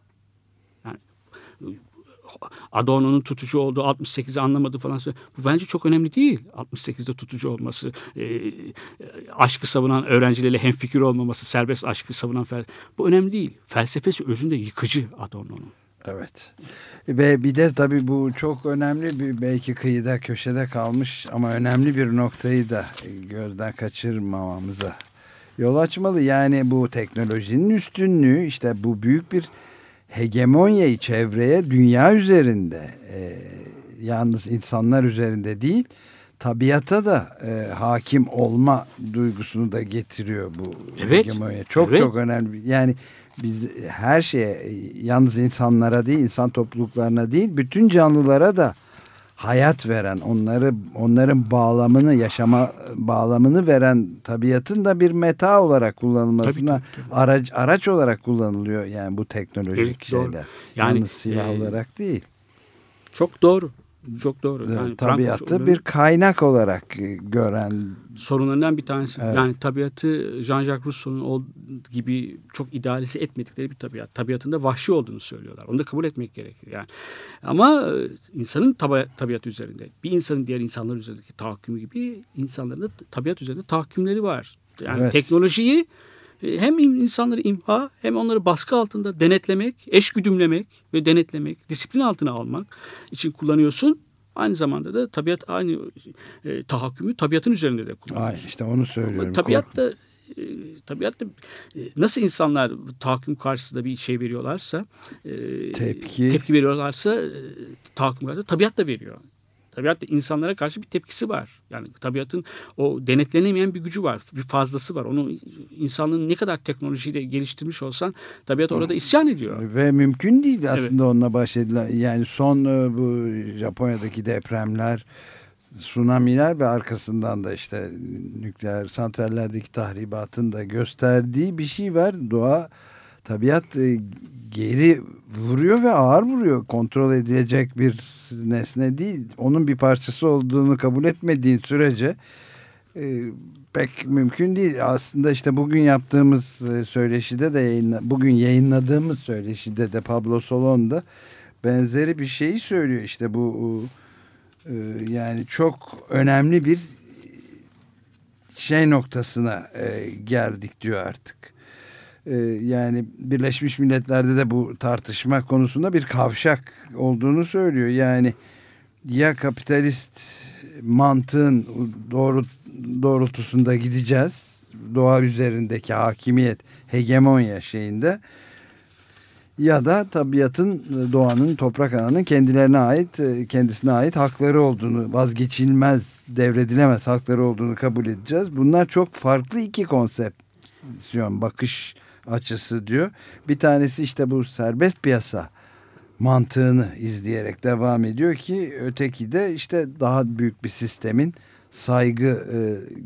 Adorno'nun tutucu olduğu 68'i anlamadı falan. Bu bence çok önemli değil. 68'de tutucu olması, e, aşkı savunan öğrencilerle hemfikir olmaması, serbest aşkı savunan bu önemli değil. Felsefesi özünde yıkıcı Adorno'nun. Evet. Ve bir de tabii bu çok önemli bir belki kıyıda köşede kalmış ama önemli bir noktayı da gözden kaçırmamamıza yol açmalı. Yani bu teknolojinin üstünlüğü işte bu büyük bir hegemonyayı çevreye dünya üzerinde e, yalnız insanlar üzerinde değil tabiata da e, hakim olma duygusunu da getiriyor bu Evet. hegemonya. Çok Evet. çok önemli. Yani biz her şeye yalnız insanlara değil insan topluluklarına değil bütün canlılara da hayat veren onları onların bağlamını yaşama bağlamını veren tabiatın da bir meta olarak kullanılmasına Tabii, tabii, araç araç olarak kullanılıyor yani bu teknolojik Evet, doğru. şeyler. Yani, Yalnız silah e, olarak değil. Çok doğru. Çok doğru. Evet, Yani tabiatı Frankfurt- bir kaynak olarak e, gören sorunlarından bir tanesi. Evet. Yani tabiatı Jean-Jacques Rousseau'nun gibi çok idealize etmedikleri bir tabiat. Tabiatında vahşi olduğunu söylüyorlar. Onu da kabul etmek gerekir yani. Ama e, insanın tabi tabiat üzerinde, bir insanın diğer insanlar üzerindeki tahakkümü gibi insanların da tabiat üzerinde tahakkümleri var. Yani Evet. teknolojiyi hem insanları imha hem onları baskı altında denetlemek, eş güdümlemek ve denetlemek, disiplin altına almak için kullanıyorsun. Aynı zamanda da tabiat aynı e, tahakkümü tabiatın üzerinde de kullanıyorsun. işte onu söylüyorum. Tabiat da e, tabiat da e, nasıl insanlar tahakküm karşısında bir şey veriyorlarsa e, Tepki. tepki veriyorlarsa e, tahakküm karşısında tabiat da veriyor. Tabiat da insanlara karşı bir tepkisi var. Yani tabiatın o denetlenemeyen bir gücü var. Bir fazlası var. Onu insanlığın ne kadar teknolojiyi de geliştirmiş olsan tabiat orada isyan ediyor. Ve mümkün değil aslında onunla baş edilen. Yani son e, bu Japonya'daki depremler, tsunamiler ve arkasından da işte nükleer santrallerdeki tahribatın da gösterdiği bir şey var. Doğa, tabiat e, geri vuruyor ve ağır vuruyor. Kontrol edilecek bir nesne değil. Onun bir parçası olduğunu kabul etmediğin sürece e, pek mümkün değil. Aslında işte bugün yaptığımız e, söyleşide de yayınla, bugün yayınladığımız söyleşide de Pablo Solon da benzeri bir şeyi söylüyor. İşte bu e, yani çok önemli bir şey noktasına e, geldik diyor artık. E, yani Birleşmiş Milletler'de de bu tartışma konusunda bir kavşak olduğunu söylüyor. Yani ya kapitalist mantığın doğru doğrultusunda gideceğiz. Doğa üzerindeki hakimiyet, hegemonya şeyinde ya da tabiatın, doğanın, toprak ananın kendilerine ait, kendisine ait hakları olduğunu, vazgeçilmez, devredilemez hakları olduğunu kabul edeceğiz. Bunlar çok farklı iki konsepsiyon, bakış açısı diyor. Bir tanesi işte bu serbest piyasa mantığını izleyerek devam ediyor ki öteki de işte daha büyük bir sistemin saygı e,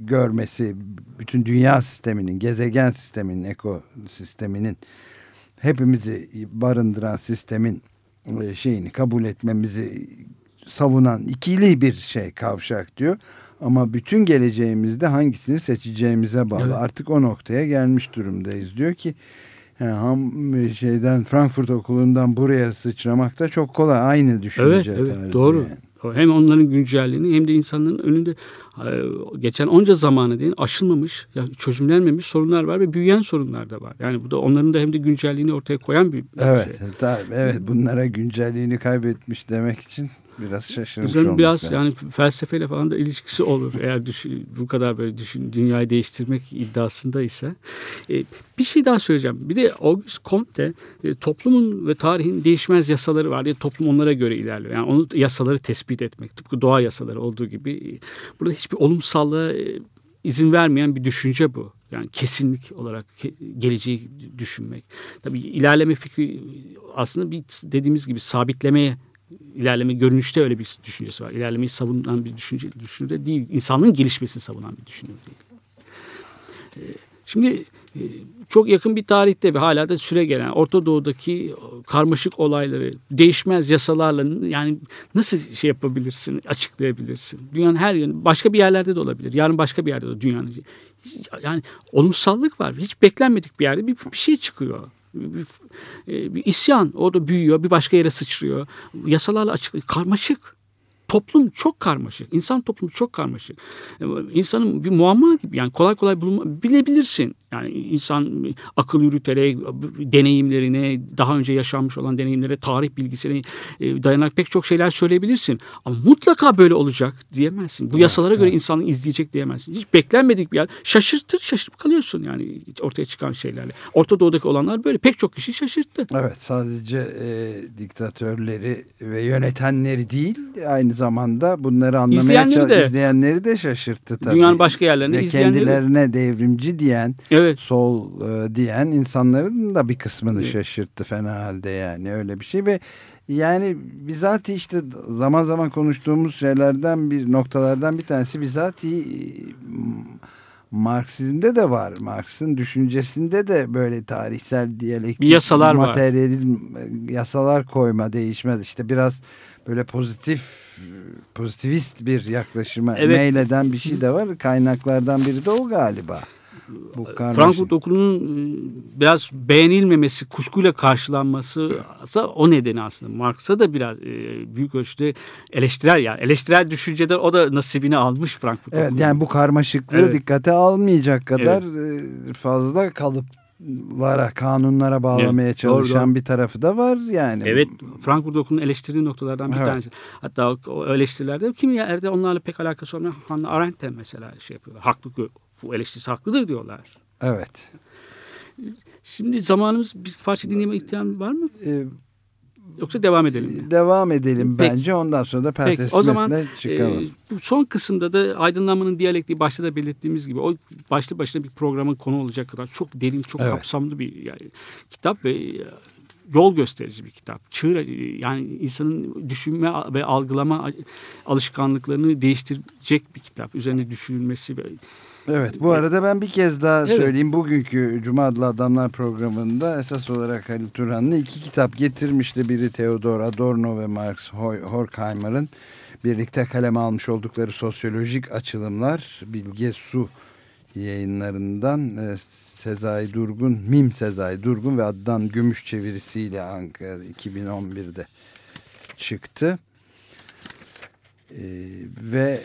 görmesi, bütün dünya sisteminin, gezegen sisteminin, ekosisteminin hepimizi barındıran sistemin e, şeyini kabul etmemizi savunan ikili bir şey kavşak diyor. Ama bütün geleceğimizde hangisini seçeceğimize bağlı. Evet. Artık o noktaya gelmiş durumdayız. Diyor ki yani ham şeyden Frankfurt Okulu'ndan buraya sıçramak da çok kolay. Aynı düşünce Evet, evet tarzı doğru. yani. Hem onların güncelliğini hem de insanların önünde e, geçen onca zamanı değil aşılmamış, çözümlenmemiş sorunlar var ve büyüyen sorunlar da var. Yani bu da onların da hem de güncelliğini ortaya koyan bir Evet, şey. tabii, evet bunlara güncelliğini kaybetmiş demek için biraz şaşırmış Üzerine biraz lazım. yani felsefeyle falan da ilişkisi olur. Eğer düşün, bu kadar böyle düşün, dünyayı değiştirmek iddiasında ise. E, bir şey daha söyleyeceğim. Bir de Auguste Comte e, toplumun ve tarihin değişmez yasaları var. diye toplum onlara göre ilerliyor. Yani onu yasaları tespit etmek. Tıpkı doğa yasaları olduğu gibi. E, burada hiçbir olumsallığa e, izin vermeyen bir düşünce bu. Yani kesinlik olarak geleceği düşünmek. Tabii ilerleme fikri aslında bir dediğimiz gibi sabitlemeye ilerleme görünüşte öyle bir düşüncesi var. İlerlemeyi savunan bir düşünce, düşünce değil. İnsanlığın gelişmesini savunan bir düşünce değil. Ee, Şimdi e, çok yakın bir tarihte ve hala da süre gelen Orta Doğu'daki karmaşık olayları değişmez yasalarla yani nasıl şey yapabilirsin, açıklayabilirsin? Dünyanın her yerinde başka bir yerlerde de olabilir. Yarın başka bir yerde de dünyanın. Yani olumsallık var. Hiç beklenmedik bir yerde bir, bir şey çıkıyor. Bir, bir, isyan o da büyüyor bir başka yere sıçrıyor yasalarla açık karmaşık toplum çok karmaşık. İnsan toplumu çok karmaşık. E, İnsanın bir muamma gibi yani kolay kolay bulunma, bilebilirsin. Yani insan akıl yürüterek deneyimlerine, daha önce yaşanmış olan deneyimlere, tarih bilgisine e, dayanarak pek çok şeyler söyleyebilirsin. Ama mutlaka böyle olacak diyemezsin. Bu yasalara göre insanı izleyecek diyemezsin. Hiç beklenmedik bir yer. Şaşırtır, şaşırıp kalıyorsun yani ortaya çıkan şeylerle. Orta Doğu'daki olanlar böyle pek çok kişi şaşırttı. Evet sadece e, diktatörleri ve yönetenleri değil aynı zamanda bunları anlamaya İzleyenleri de. izleyenleri de şaşırttı tabii. Dünyanın başka yerlerinde Ve izleyenleri kendilerine devrimci diyen Evet. Sol e, diyen insanların da bir kısmını şaşırttı fena halde yani öyle bir şey ve yani bizatihi işte zaman zaman konuştuğumuz şeylerden bir noktalardan bir tanesi bizatihi e, Marksizmde de var. Marx'ın düşüncesinde de böyle tarihsel diyalektik yasalar var. materyalizm e, yasalar koyma değişmez. İşte biraz böyle pozitif pozitivist bir yaklaşıma Evet. meyleden bir şey de var. Kaynaklardan biri de o galiba. Bu karmaşık. Frankfurt Okulu'nun e, biraz beğenilmemesi, kuşkuyla karşılanması ise o nedeni aslında. Marx'a da biraz e, büyük ölçüde eleştirel yani eleştirel düşüncede o da nasibini almış Frankfurt Evet Okulu. yani bu karmaşıklığı Evet. dikkate almayacak kadar e, fazla kalıplara, kanunlara bağlamaya Evet, çalışan doğru. bir tarafı da var yani. Evet, Frankfurt Okulu'nun eleştirdiği noktalardan bir Evet. tanesi. Hatta o- eleştirilerde kimi yerde onlarla pek alakası olmayan Hannah Arendt'e mesela şey yapıyorlar. Haklı, bu eleştirisi haklıdır diyorlar. Evet. Şimdi zamanımız bir parça dinleme ihtiyacı var mı? E, Yoksa devam edelim mi? devam edelim Peki. bence ondan sonra da Peki o zaman Smith'le çıkalım. e, bu son kısımda da aydınlanmanın diyalektiği başta da belirttiğimiz gibi o başlı başına bir programın konu olacak kadar çok derin, çok Evet. kapsamlı bir yani, kitap ve e, yol gösterici bir kitap. Çığır e, yani insanın düşünme ve algılama alışkanlıklarını değiştirecek bir kitap. Üzerine düşünülmesi ve Evet bu arada ben bir kez daha Evet. söyleyeyim. Bugünkü Cuma Adlı Adamlar programında esas olarak Halil Turhan'la iki kitap getirmişti. Biri Theodor Adorno ve Hoy- Horkheimer'ın birlikte kaleme almış oldukları sosyolojik açılımlar. Bilge Su yayınlarından e, Sezai Durgun, Mim Sezai Durgun ve Adnan Gümüş çevirisiyle Ankara 2011'de çıktı. E, ve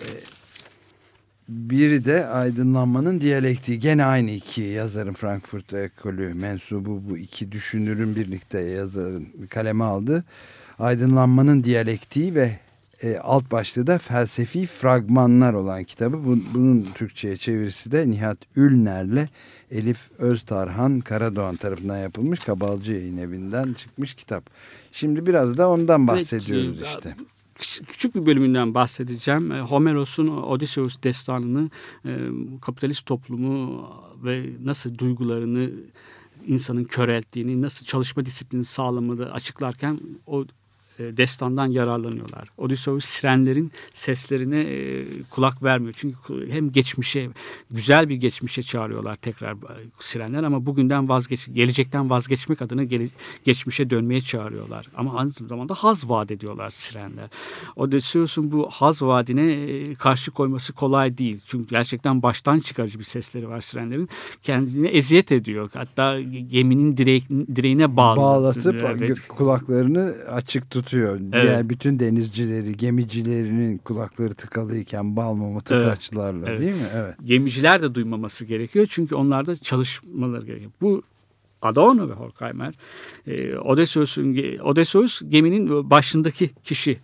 biri de aydınlanmanın diyalektiği. Gene aynı iki yazarın Frankfurt Ekolü mensubu bu iki düşünürün birlikte yazarın kaleme aldı. Aydınlanmanın diyalektiği ve e, alt başlığı da felsefi fragmanlar olan kitabı. Bu- bunun Türkçe'ye çevirisi de Nihat Ülner'le Elif Öztarhan Karadoğan tarafından yapılmış Kabalcı Yayın Evi'nden çıkmış kitap. Şimdi biraz da ondan bahsediyoruz e, işte. Küç- küçük bir bölümünden bahsedeceğim. E, Homeros'un Odysseus destanını e, kapitalist toplumu ve nasıl duygularını insanın körelttiğini, nasıl çalışma disiplini sağlamadığını açıklarken o destandan yararlanıyorlar. Odysseus sirenlerin seslerine e, kulak vermiyor. Çünkü hem geçmişe, güzel bir geçmişe çağırıyorlar tekrar e, sirenler ama bugünden vazgeç, gelecekten vazgeçmek adına gele- geçmişe dönmeye çağırıyorlar. Ama aynı zamanda haz vaat ediyorlar sirenler. Odysseus'un bu haz vaadine e, karşı koyması kolay değil. Çünkü gerçekten baştan çıkarıcı bir sesleri var sirenlerin. Kendine eziyet ediyor. Hatta geminin direğine bağlı. bağlatıp Evet. kulaklarını açık tutuyor. Diğer bütün denizcileri, gemicilerinin kulakları tıkalıyken bal mumu tıkaçlarla Evet. değil mi? Evet. gemiciler de duymaması gerekiyor. Çünkü onlar da çalışmaları gerekiyor. Bu Adorno ve Horkheimer e, Odysseus'un ge- Odysseus geminin başındaki kişi.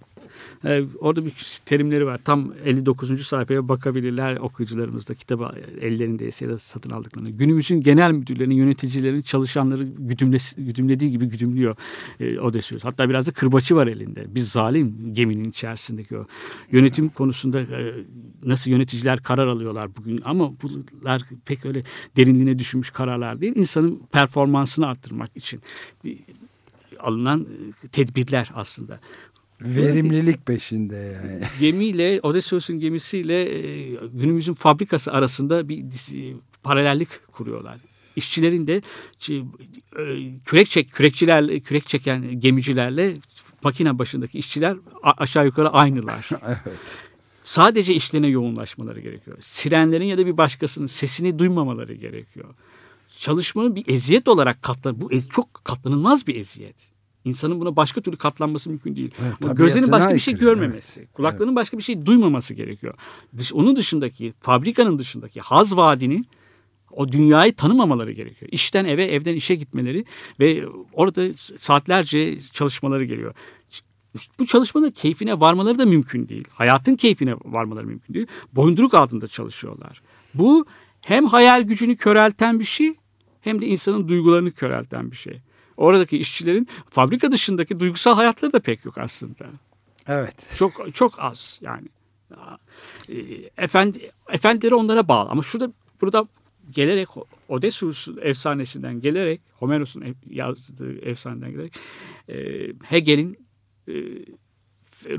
E, orada bir terimleri var. Tam 59. sayfaya bakabilirler okuyucularımız da kitabı ellerindeyse ya da satın aldıklarını. Günümüzün genel müdürlerinin, yöneticilerin çalışanları güdümlesi, güdümlediği gibi güdümlüyor e, Odysseus. Hatta biraz da kırbaçı var elinde. Bir zalim geminin içerisindeki o. Yönetim konusunda e, nasıl yöneticiler karar alıyorlar bugün ama bunlar pek öyle derinliğine düşünmüş kararlar değil. İnsanın performansını arttırmak için e, alınan e, tedbirler aslında. Verimlilik peşinde yani. *laughs* Gemiyle Odysseus'un gemisiyle e, günümüzün fabrikası arasında bir dis- paralellik kuruyorlar. İşçilerin de e, kürek çek kürekçilerle kürek çeken gemicilerle makine başındaki işçiler aşağı yukarı aynılar. *laughs* evet. Sadece işlerine yoğunlaşmaları gerekiyor. Sirenlerin ya da bir başkasının sesini duymamaları gerekiyor. Çalışmanın bir eziyet olarak katlan bu ez- çok katlanılmaz bir eziyet. İnsanın buna başka türlü katlanması mümkün değil. Evet, gözlerinin başka bir şey görmemesi, kulaklarının başka bir şey duymaması gerekiyor. Dış, onun dışındaki, fabrikanın dışındaki haz vaadini o dünyayı tanımamaları gerekiyor. İşten eve, evden işe gitmeleri ve orada saatlerce çalışmaları geliyor. Bu çalışmanın keyfine varmaları da mümkün değil. Hayatın keyfine varmaları mümkün değil. Boyunduruk altında çalışıyorlar. Bu hem hayal gücünü körelten bir şey hem de insanın duygularını körelten bir şey. Oradaki işçilerin fabrika dışındaki duygusal hayatları da pek yok aslında. Evet. Çok çok az yani. E, Efendi, efendileri onlara bağlı ama şurada burada gelerek Odysseus efsanesinden gelerek Homeros'un yazdığı efsaneden gelerek e, Hegel'in e,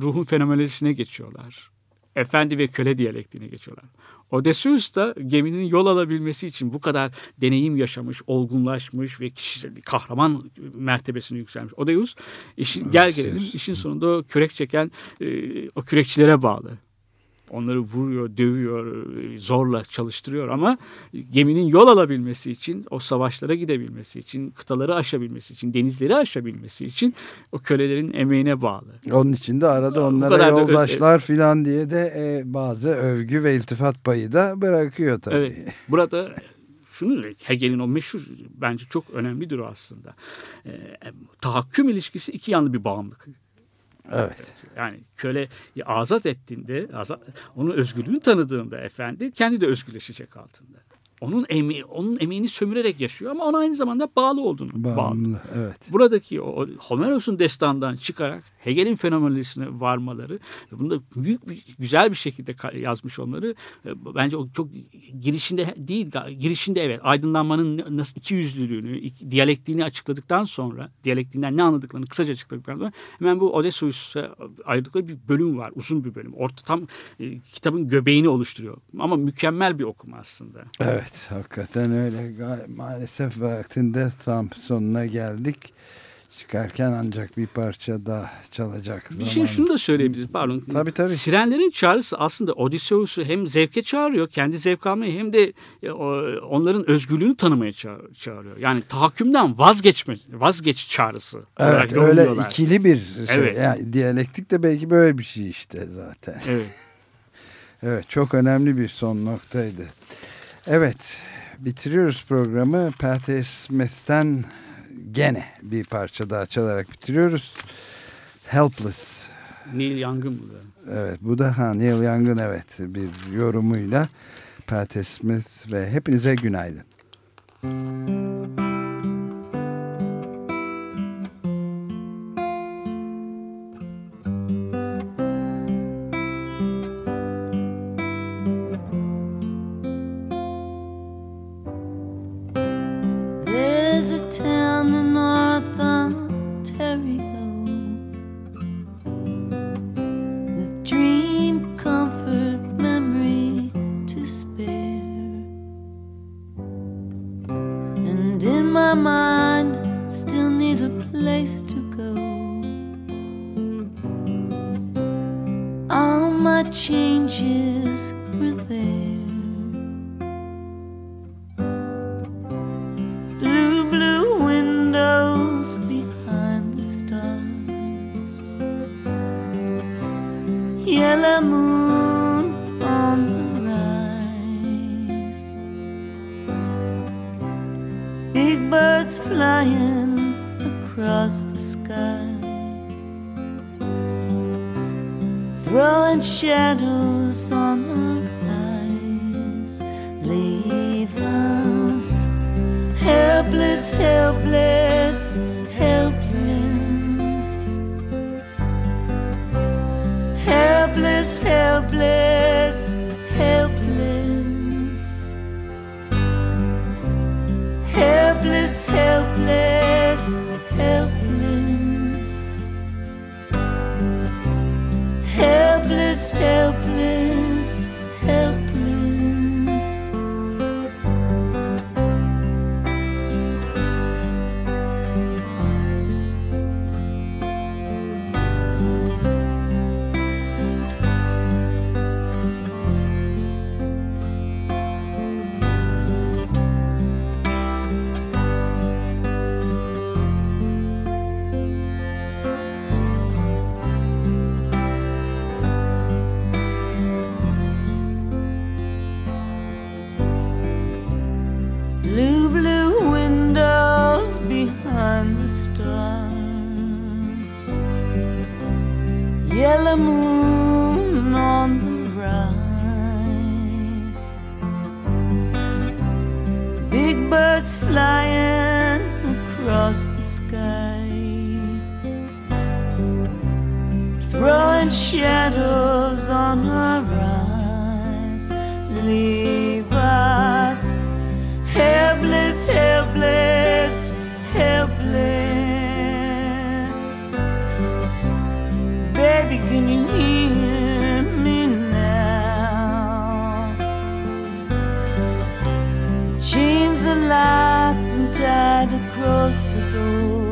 ruhun fenomenolojisine geçiyorlar. Efendi ve köle diyalektine geçiyorlar. Odysseus da geminin yol alabilmesi için bu kadar deneyim yaşamış, olgunlaşmış ve kişisel kahraman mertebesine yükselmiş. Odysseus işin, gel gelelim işin sonunda o kürek çeken e, o kürekçilere bağlı. Onları vuruyor, dövüyor, zorla çalıştırıyor ama geminin yol alabilmesi için, o savaşlara gidebilmesi için, kıtaları aşabilmesi için, denizleri aşabilmesi için o kölelerin emeğine bağlı. Onun için de arada onlara yoldaşlar filan diye de e, bazı övgü ve iltifat payı da bırakıyor tabii. Evet, burada şunu Hegel'in o meşhur bence çok önemlidir o aslında. E, tahakküm ilişkisi iki yanlı bir bağımlılık. Evet. Yani köle azat ettiğinde, azat, onun özgürlüğünü tanıdığında efendi kendi de özgürleşecek altında onun emeği, onun emeğini sömürerek yaşıyor ama ona aynı zamanda bağlı olduğunu bağımlı. bağlı. Evet. Buradaki o Homeros'un destandan çıkarak Hegel'in fenomenolojisine varmaları bunu da büyük bir güzel bir şekilde yazmış onları e, bence o çok girişinde değil girişinde evet aydınlanmanın nasıl iki yüzlülüğünü diyalektiğini açıkladıktan sonra diyalektiğinden ne anladıklarını kısaca açıkladıktan sonra hemen bu Odysseus'a ayırdıkları bir bölüm var uzun bir bölüm orta tam e, kitabın göbeğini oluşturuyor ama mükemmel bir okuma aslında. Evet hakikaten öyle maalesef vaktinde tam sonuna geldik çıkarken ancak bir parça daha çalacak. Bir zaman. şey şunu da söyleyebiliriz pardon. Tabii tabii. Sirenlerin çağrısı aslında Odysseus'u hem zevke çağırıyor, kendi zevk almaya hem de e, onların özgürlüğünü tanımaya çağırıyor. Yani tahakkümden vazgeçme, vazgeç çağrısı. Evet öyle ikili bir şey. Evet. Yani diyalektik de belki böyle bir şey işte zaten. Evet. *laughs* evet çok önemli bir son noktaydı. Evet bitiriyoruz programı. Patti Smith'ten gene bir parça daha çalarak bitiriyoruz. Helpless. Neil Young'ın bu da. Evet bu da ha, Neil Young'ın evet bir yorumuyla Patti Smith ve hepinize günaydın. Müzik blue. on our eyes leave us helpless, helpless, helpless. Baby, can you hear me now? The chains are locked and tied across the door.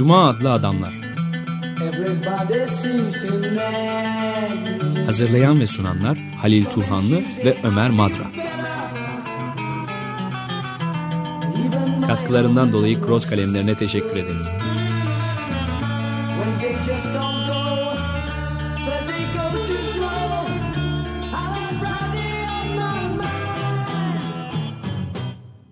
Cuma adlı adamlar. Hazırlayan ve sunanlar Halil Turhanlı ve Ömer Madra. Katkılarından dolayı Cross kalemlerine teşekkür ederiz.